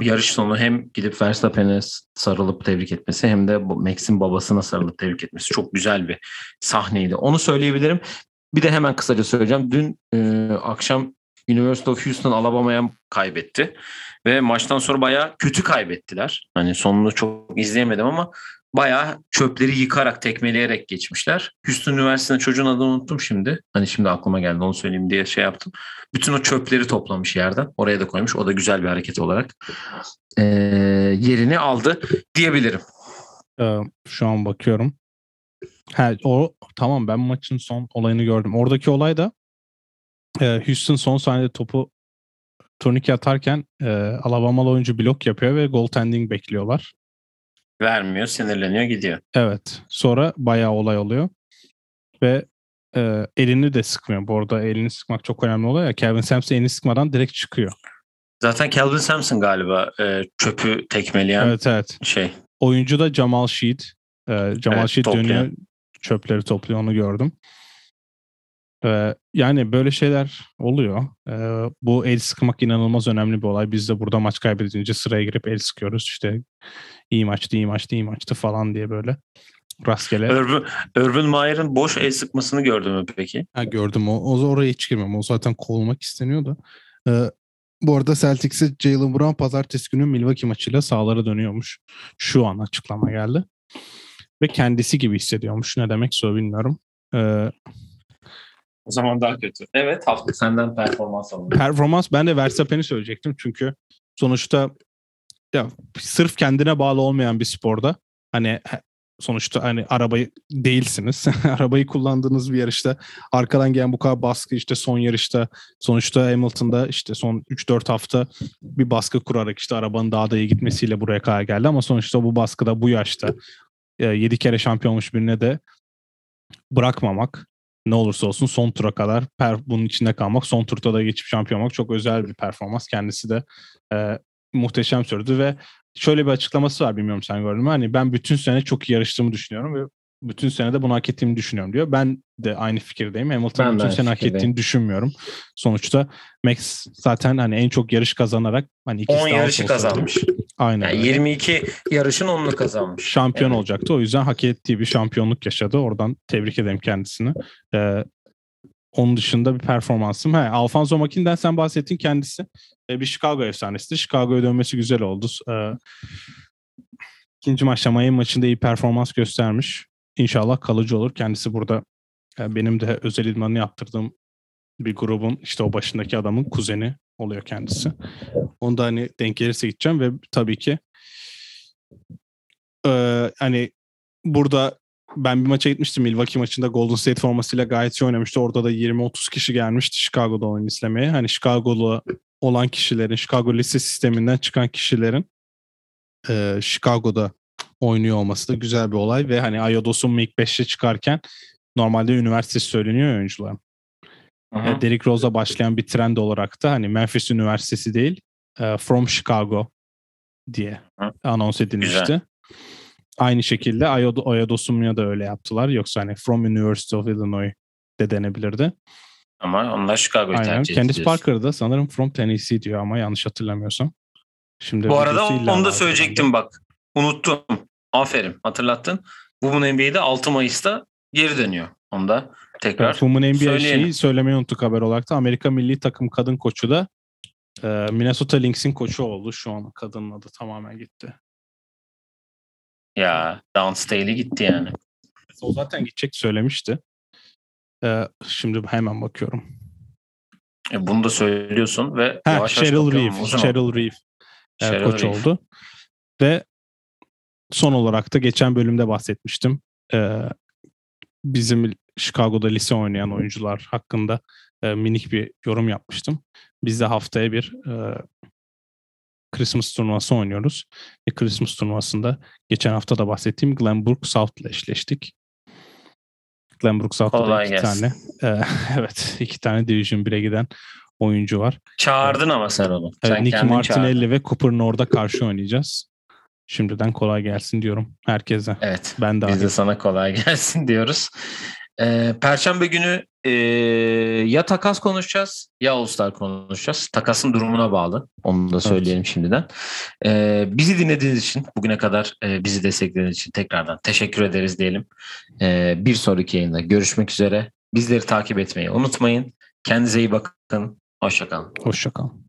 [SPEAKER 1] yarış sonu hem gidip Verstappen'e sarılıp tebrik etmesi hem de Max'in babasına sarılıp tebrik etmesi çok güzel bir sahneydi. Onu söyleyebilirim. Bir de hemen kısaca söyleyeceğim. Dün e, akşam University of Houston Alabama'ya kaybetti. Ve maçtan sonra bayağı kötü kaybettiler. Hani sonunu çok izleyemedim ama bayağı çöpleri yıkarak, tekmeleyerek geçmişler. Houston Üniversitesi'nde çocuğun adını unuttum şimdi. Hani şimdi aklıma geldi onu söyleyeyim diye şey yaptım. Bütün o çöpleri toplamış yerden. Oraya da koymuş. O da güzel bir hareket olarak e, yerini aldı diyebilirim.
[SPEAKER 2] Şu an bakıyorum. Ha, o tamam ben maçın son olayını gördüm. Oradaki olay da Houston son saniyede topu turnike atarken e, Alabamalı oyuncu blok yapıyor ve goaltending bekliyorlar.
[SPEAKER 1] Vermiyor, sinirleniyor, gidiyor.
[SPEAKER 2] Evet. Sonra bayağı olay oluyor. Ve e, elini de sıkmıyor. Bu arada elini sıkmak çok önemli oluyor ya. Kevin Sampson elini sıkmadan direkt çıkıyor.
[SPEAKER 1] Zaten Calvin Sampson galiba e, çöpü tekmeleyen
[SPEAKER 2] Evet evet.
[SPEAKER 1] şey.
[SPEAKER 2] Oyuncu da Jamal Sheed. E, Jamal
[SPEAKER 1] Evet,
[SPEAKER 2] Sheed dönüyor. Çöpleri topluyor onu gördüm. E, yani böyle şeyler oluyor. E, bu el sıkmak inanılmaz önemli bir olay. Biz de burada maç kaybedince sıraya girip el sıkıyoruz. İşte iyi maçtı, iyi maçtı, iyi maçtı falan diye böyle. Rastgele.
[SPEAKER 1] Urban, Urban Meyer'ın boş el sıkmasını gördün mü peki?
[SPEAKER 2] Ha, gördüm. O, o oraya hiç girmem. O zaten kovulmak isteniyor da. Ee, bu arada Celtics'e Jalen Brown pazartesi günü Milwaukee maçıyla sahalara dönüyormuş. Şu an açıklama geldi. Ve kendisi gibi hissediyormuş. Ne demekse o bilmiyorum. Ee,
[SPEAKER 1] O zaman daha kötü. Evet hafta senden performans alalım.
[SPEAKER 2] performans ben de Verstappen'i söyleyecektim. Çünkü sonuçta ya sırf kendine bağlı olmayan bir sporda hani sonuçta hani arabayı değilsiniz. (laughs) arabayı kullandığınız bir yarışta arkadan gelen bu kadar baskı işte son yarışta sonuçta Hamilton'da işte son 3-4 hafta bir baskı kurarak işte arabanın daha da iyi gitmesiyle buraya kadar geldi ama sonuçta bu baskıda bu yaşta 7 kere şampiyon olmuş birine de bırakmamak ne olursa olsun son tura kadar per, bunun içinde kalmak, son turda da geçip şampiyon olmak çok özel bir performans. Kendisi de e, muhteşem sürdü ve şöyle bir açıklaması var bilmiyorum sen gördün mü? Hani ben bütün sene çok iyi yarıştığımı düşünüyorum ve bütün sene de bunu hak ettiğimi düşünüyorum diyor. Ben de aynı fikirdeyim. Hamilton'ın bütün sene hak ettiğini düşünmüyorum. Sonuçta Max zaten hani en çok yarış kazanarak hani
[SPEAKER 1] 10 yarışı kazanmış.
[SPEAKER 2] Aynen.
[SPEAKER 1] Yani 22 yarışın 10'unu kazanmış.
[SPEAKER 2] Şampiyon evet. olacaktı. O yüzden hak ettiği bir şampiyonluk yaşadı. Oradan tebrik ederim kendisini. Ee, onun dışında bir performansım. He, Alfonso Makin'den sen bahsettin kendisi. Ee, bir Chicago efsanesi. Chicago'ya dönmesi güzel oldu. Ee, ikinci maçta Miami maçında iyi performans göstermiş. İnşallah kalıcı olur. Kendisi burada yani benim de özel idmanını yaptırdığım bir grubun işte o başındaki adamın kuzeni oluyor kendisi. Onu da hani denk gelirse gideceğim ve tabii ki e, hani burada ben bir maça gitmiştim Milwaukee maçında Golden State formasıyla gayet iyi oynamıştı. Orada da 20-30 kişi gelmişti Chicago'da oyun izlemeye. Hani Chicago'lu olan kişilerin, Chicago lise sisteminden çıkan kişilerin e, Chicago'da oynuyor olması da güzel bir olay ve hani Ayodos'un ilk 5'e çıkarken normalde üniversitesi söyleniyor oyuncuların. Hı-hı. Derrick Rose'a başlayan bir trend olarak da hani Memphis Üniversitesi değil, uh, From Chicago diye Hı. anons edilmişti. Güzel. Aynı şekilde Ayodosumya da öyle yaptılar. Yoksa hani From University of Illinois de denebilirdi.
[SPEAKER 1] Ama onlar Chicago'yu tercih
[SPEAKER 2] Candice Parker da sanırım From Tennessee diyor ama yanlış hatırlamıyorsam.
[SPEAKER 1] Şimdi Bu arada onu da söyleyecektim bak. Unuttum. Aferin hatırlattın. Women NBA'de 6 Mayıs'ta geri dönüyor. Onu da tekrar evet,
[SPEAKER 2] Women NBA şeyi söylemeyi unuttuk haber olarak da. Amerika milli takım kadın koçu da e, Minnesota Lynx'in koçu oldu. Şu an kadının adı tamamen gitti.
[SPEAKER 1] Ya Downstaley gitti yani.
[SPEAKER 2] O zaten gidecek söylemişti. Ee, şimdi hemen bakıyorum.
[SPEAKER 1] E, bunu da söylüyorsun ve
[SPEAKER 2] Heh, yavaş Cheryl Reeve, Cheryl Reeve e, koç Reeve. oldu. Ve son olarak da geçen bölümde bahsetmiştim. Ee, bizim Chicago'da lise oynayan oyuncular hakkında e, minik bir yorum yapmıştım. Biz de haftaya bir e, Christmas turnuvası oynuyoruz. Ve Christmas turnuvasında geçen hafta da bahsettiğim Glenbrook South ile eşleştik. Glenbrook South'ta iki gelsin. tane e, (laughs) evet iki tane Division 1'e giden oyuncu var.
[SPEAKER 1] Çağırdın ama sen onu.
[SPEAKER 2] Evet, sen Nicky Martinelli çağırdın. ve Cooper Nord'a karşı oynayacağız. Şimdiden kolay gelsin diyorum herkese.
[SPEAKER 1] Evet. Ben de biz de sana kolay (laughs) gelsin diyoruz. Ee, Perşembe günü e, ya takas konuşacağız ya All-Star konuşacağız. Takasın durumuna bağlı. Onu da söyleyelim evet. şimdiden. Ee, bizi dinlediğiniz için, bugüne kadar e, bizi desteklediğiniz için tekrardan teşekkür ederiz diyelim. Ee, bir sonraki yayında görüşmek üzere. Bizleri takip etmeyi unutmayın. Kendinize iyi bakın. Hoşçakalın.
[SPEAKER 2] Hoşçakalın.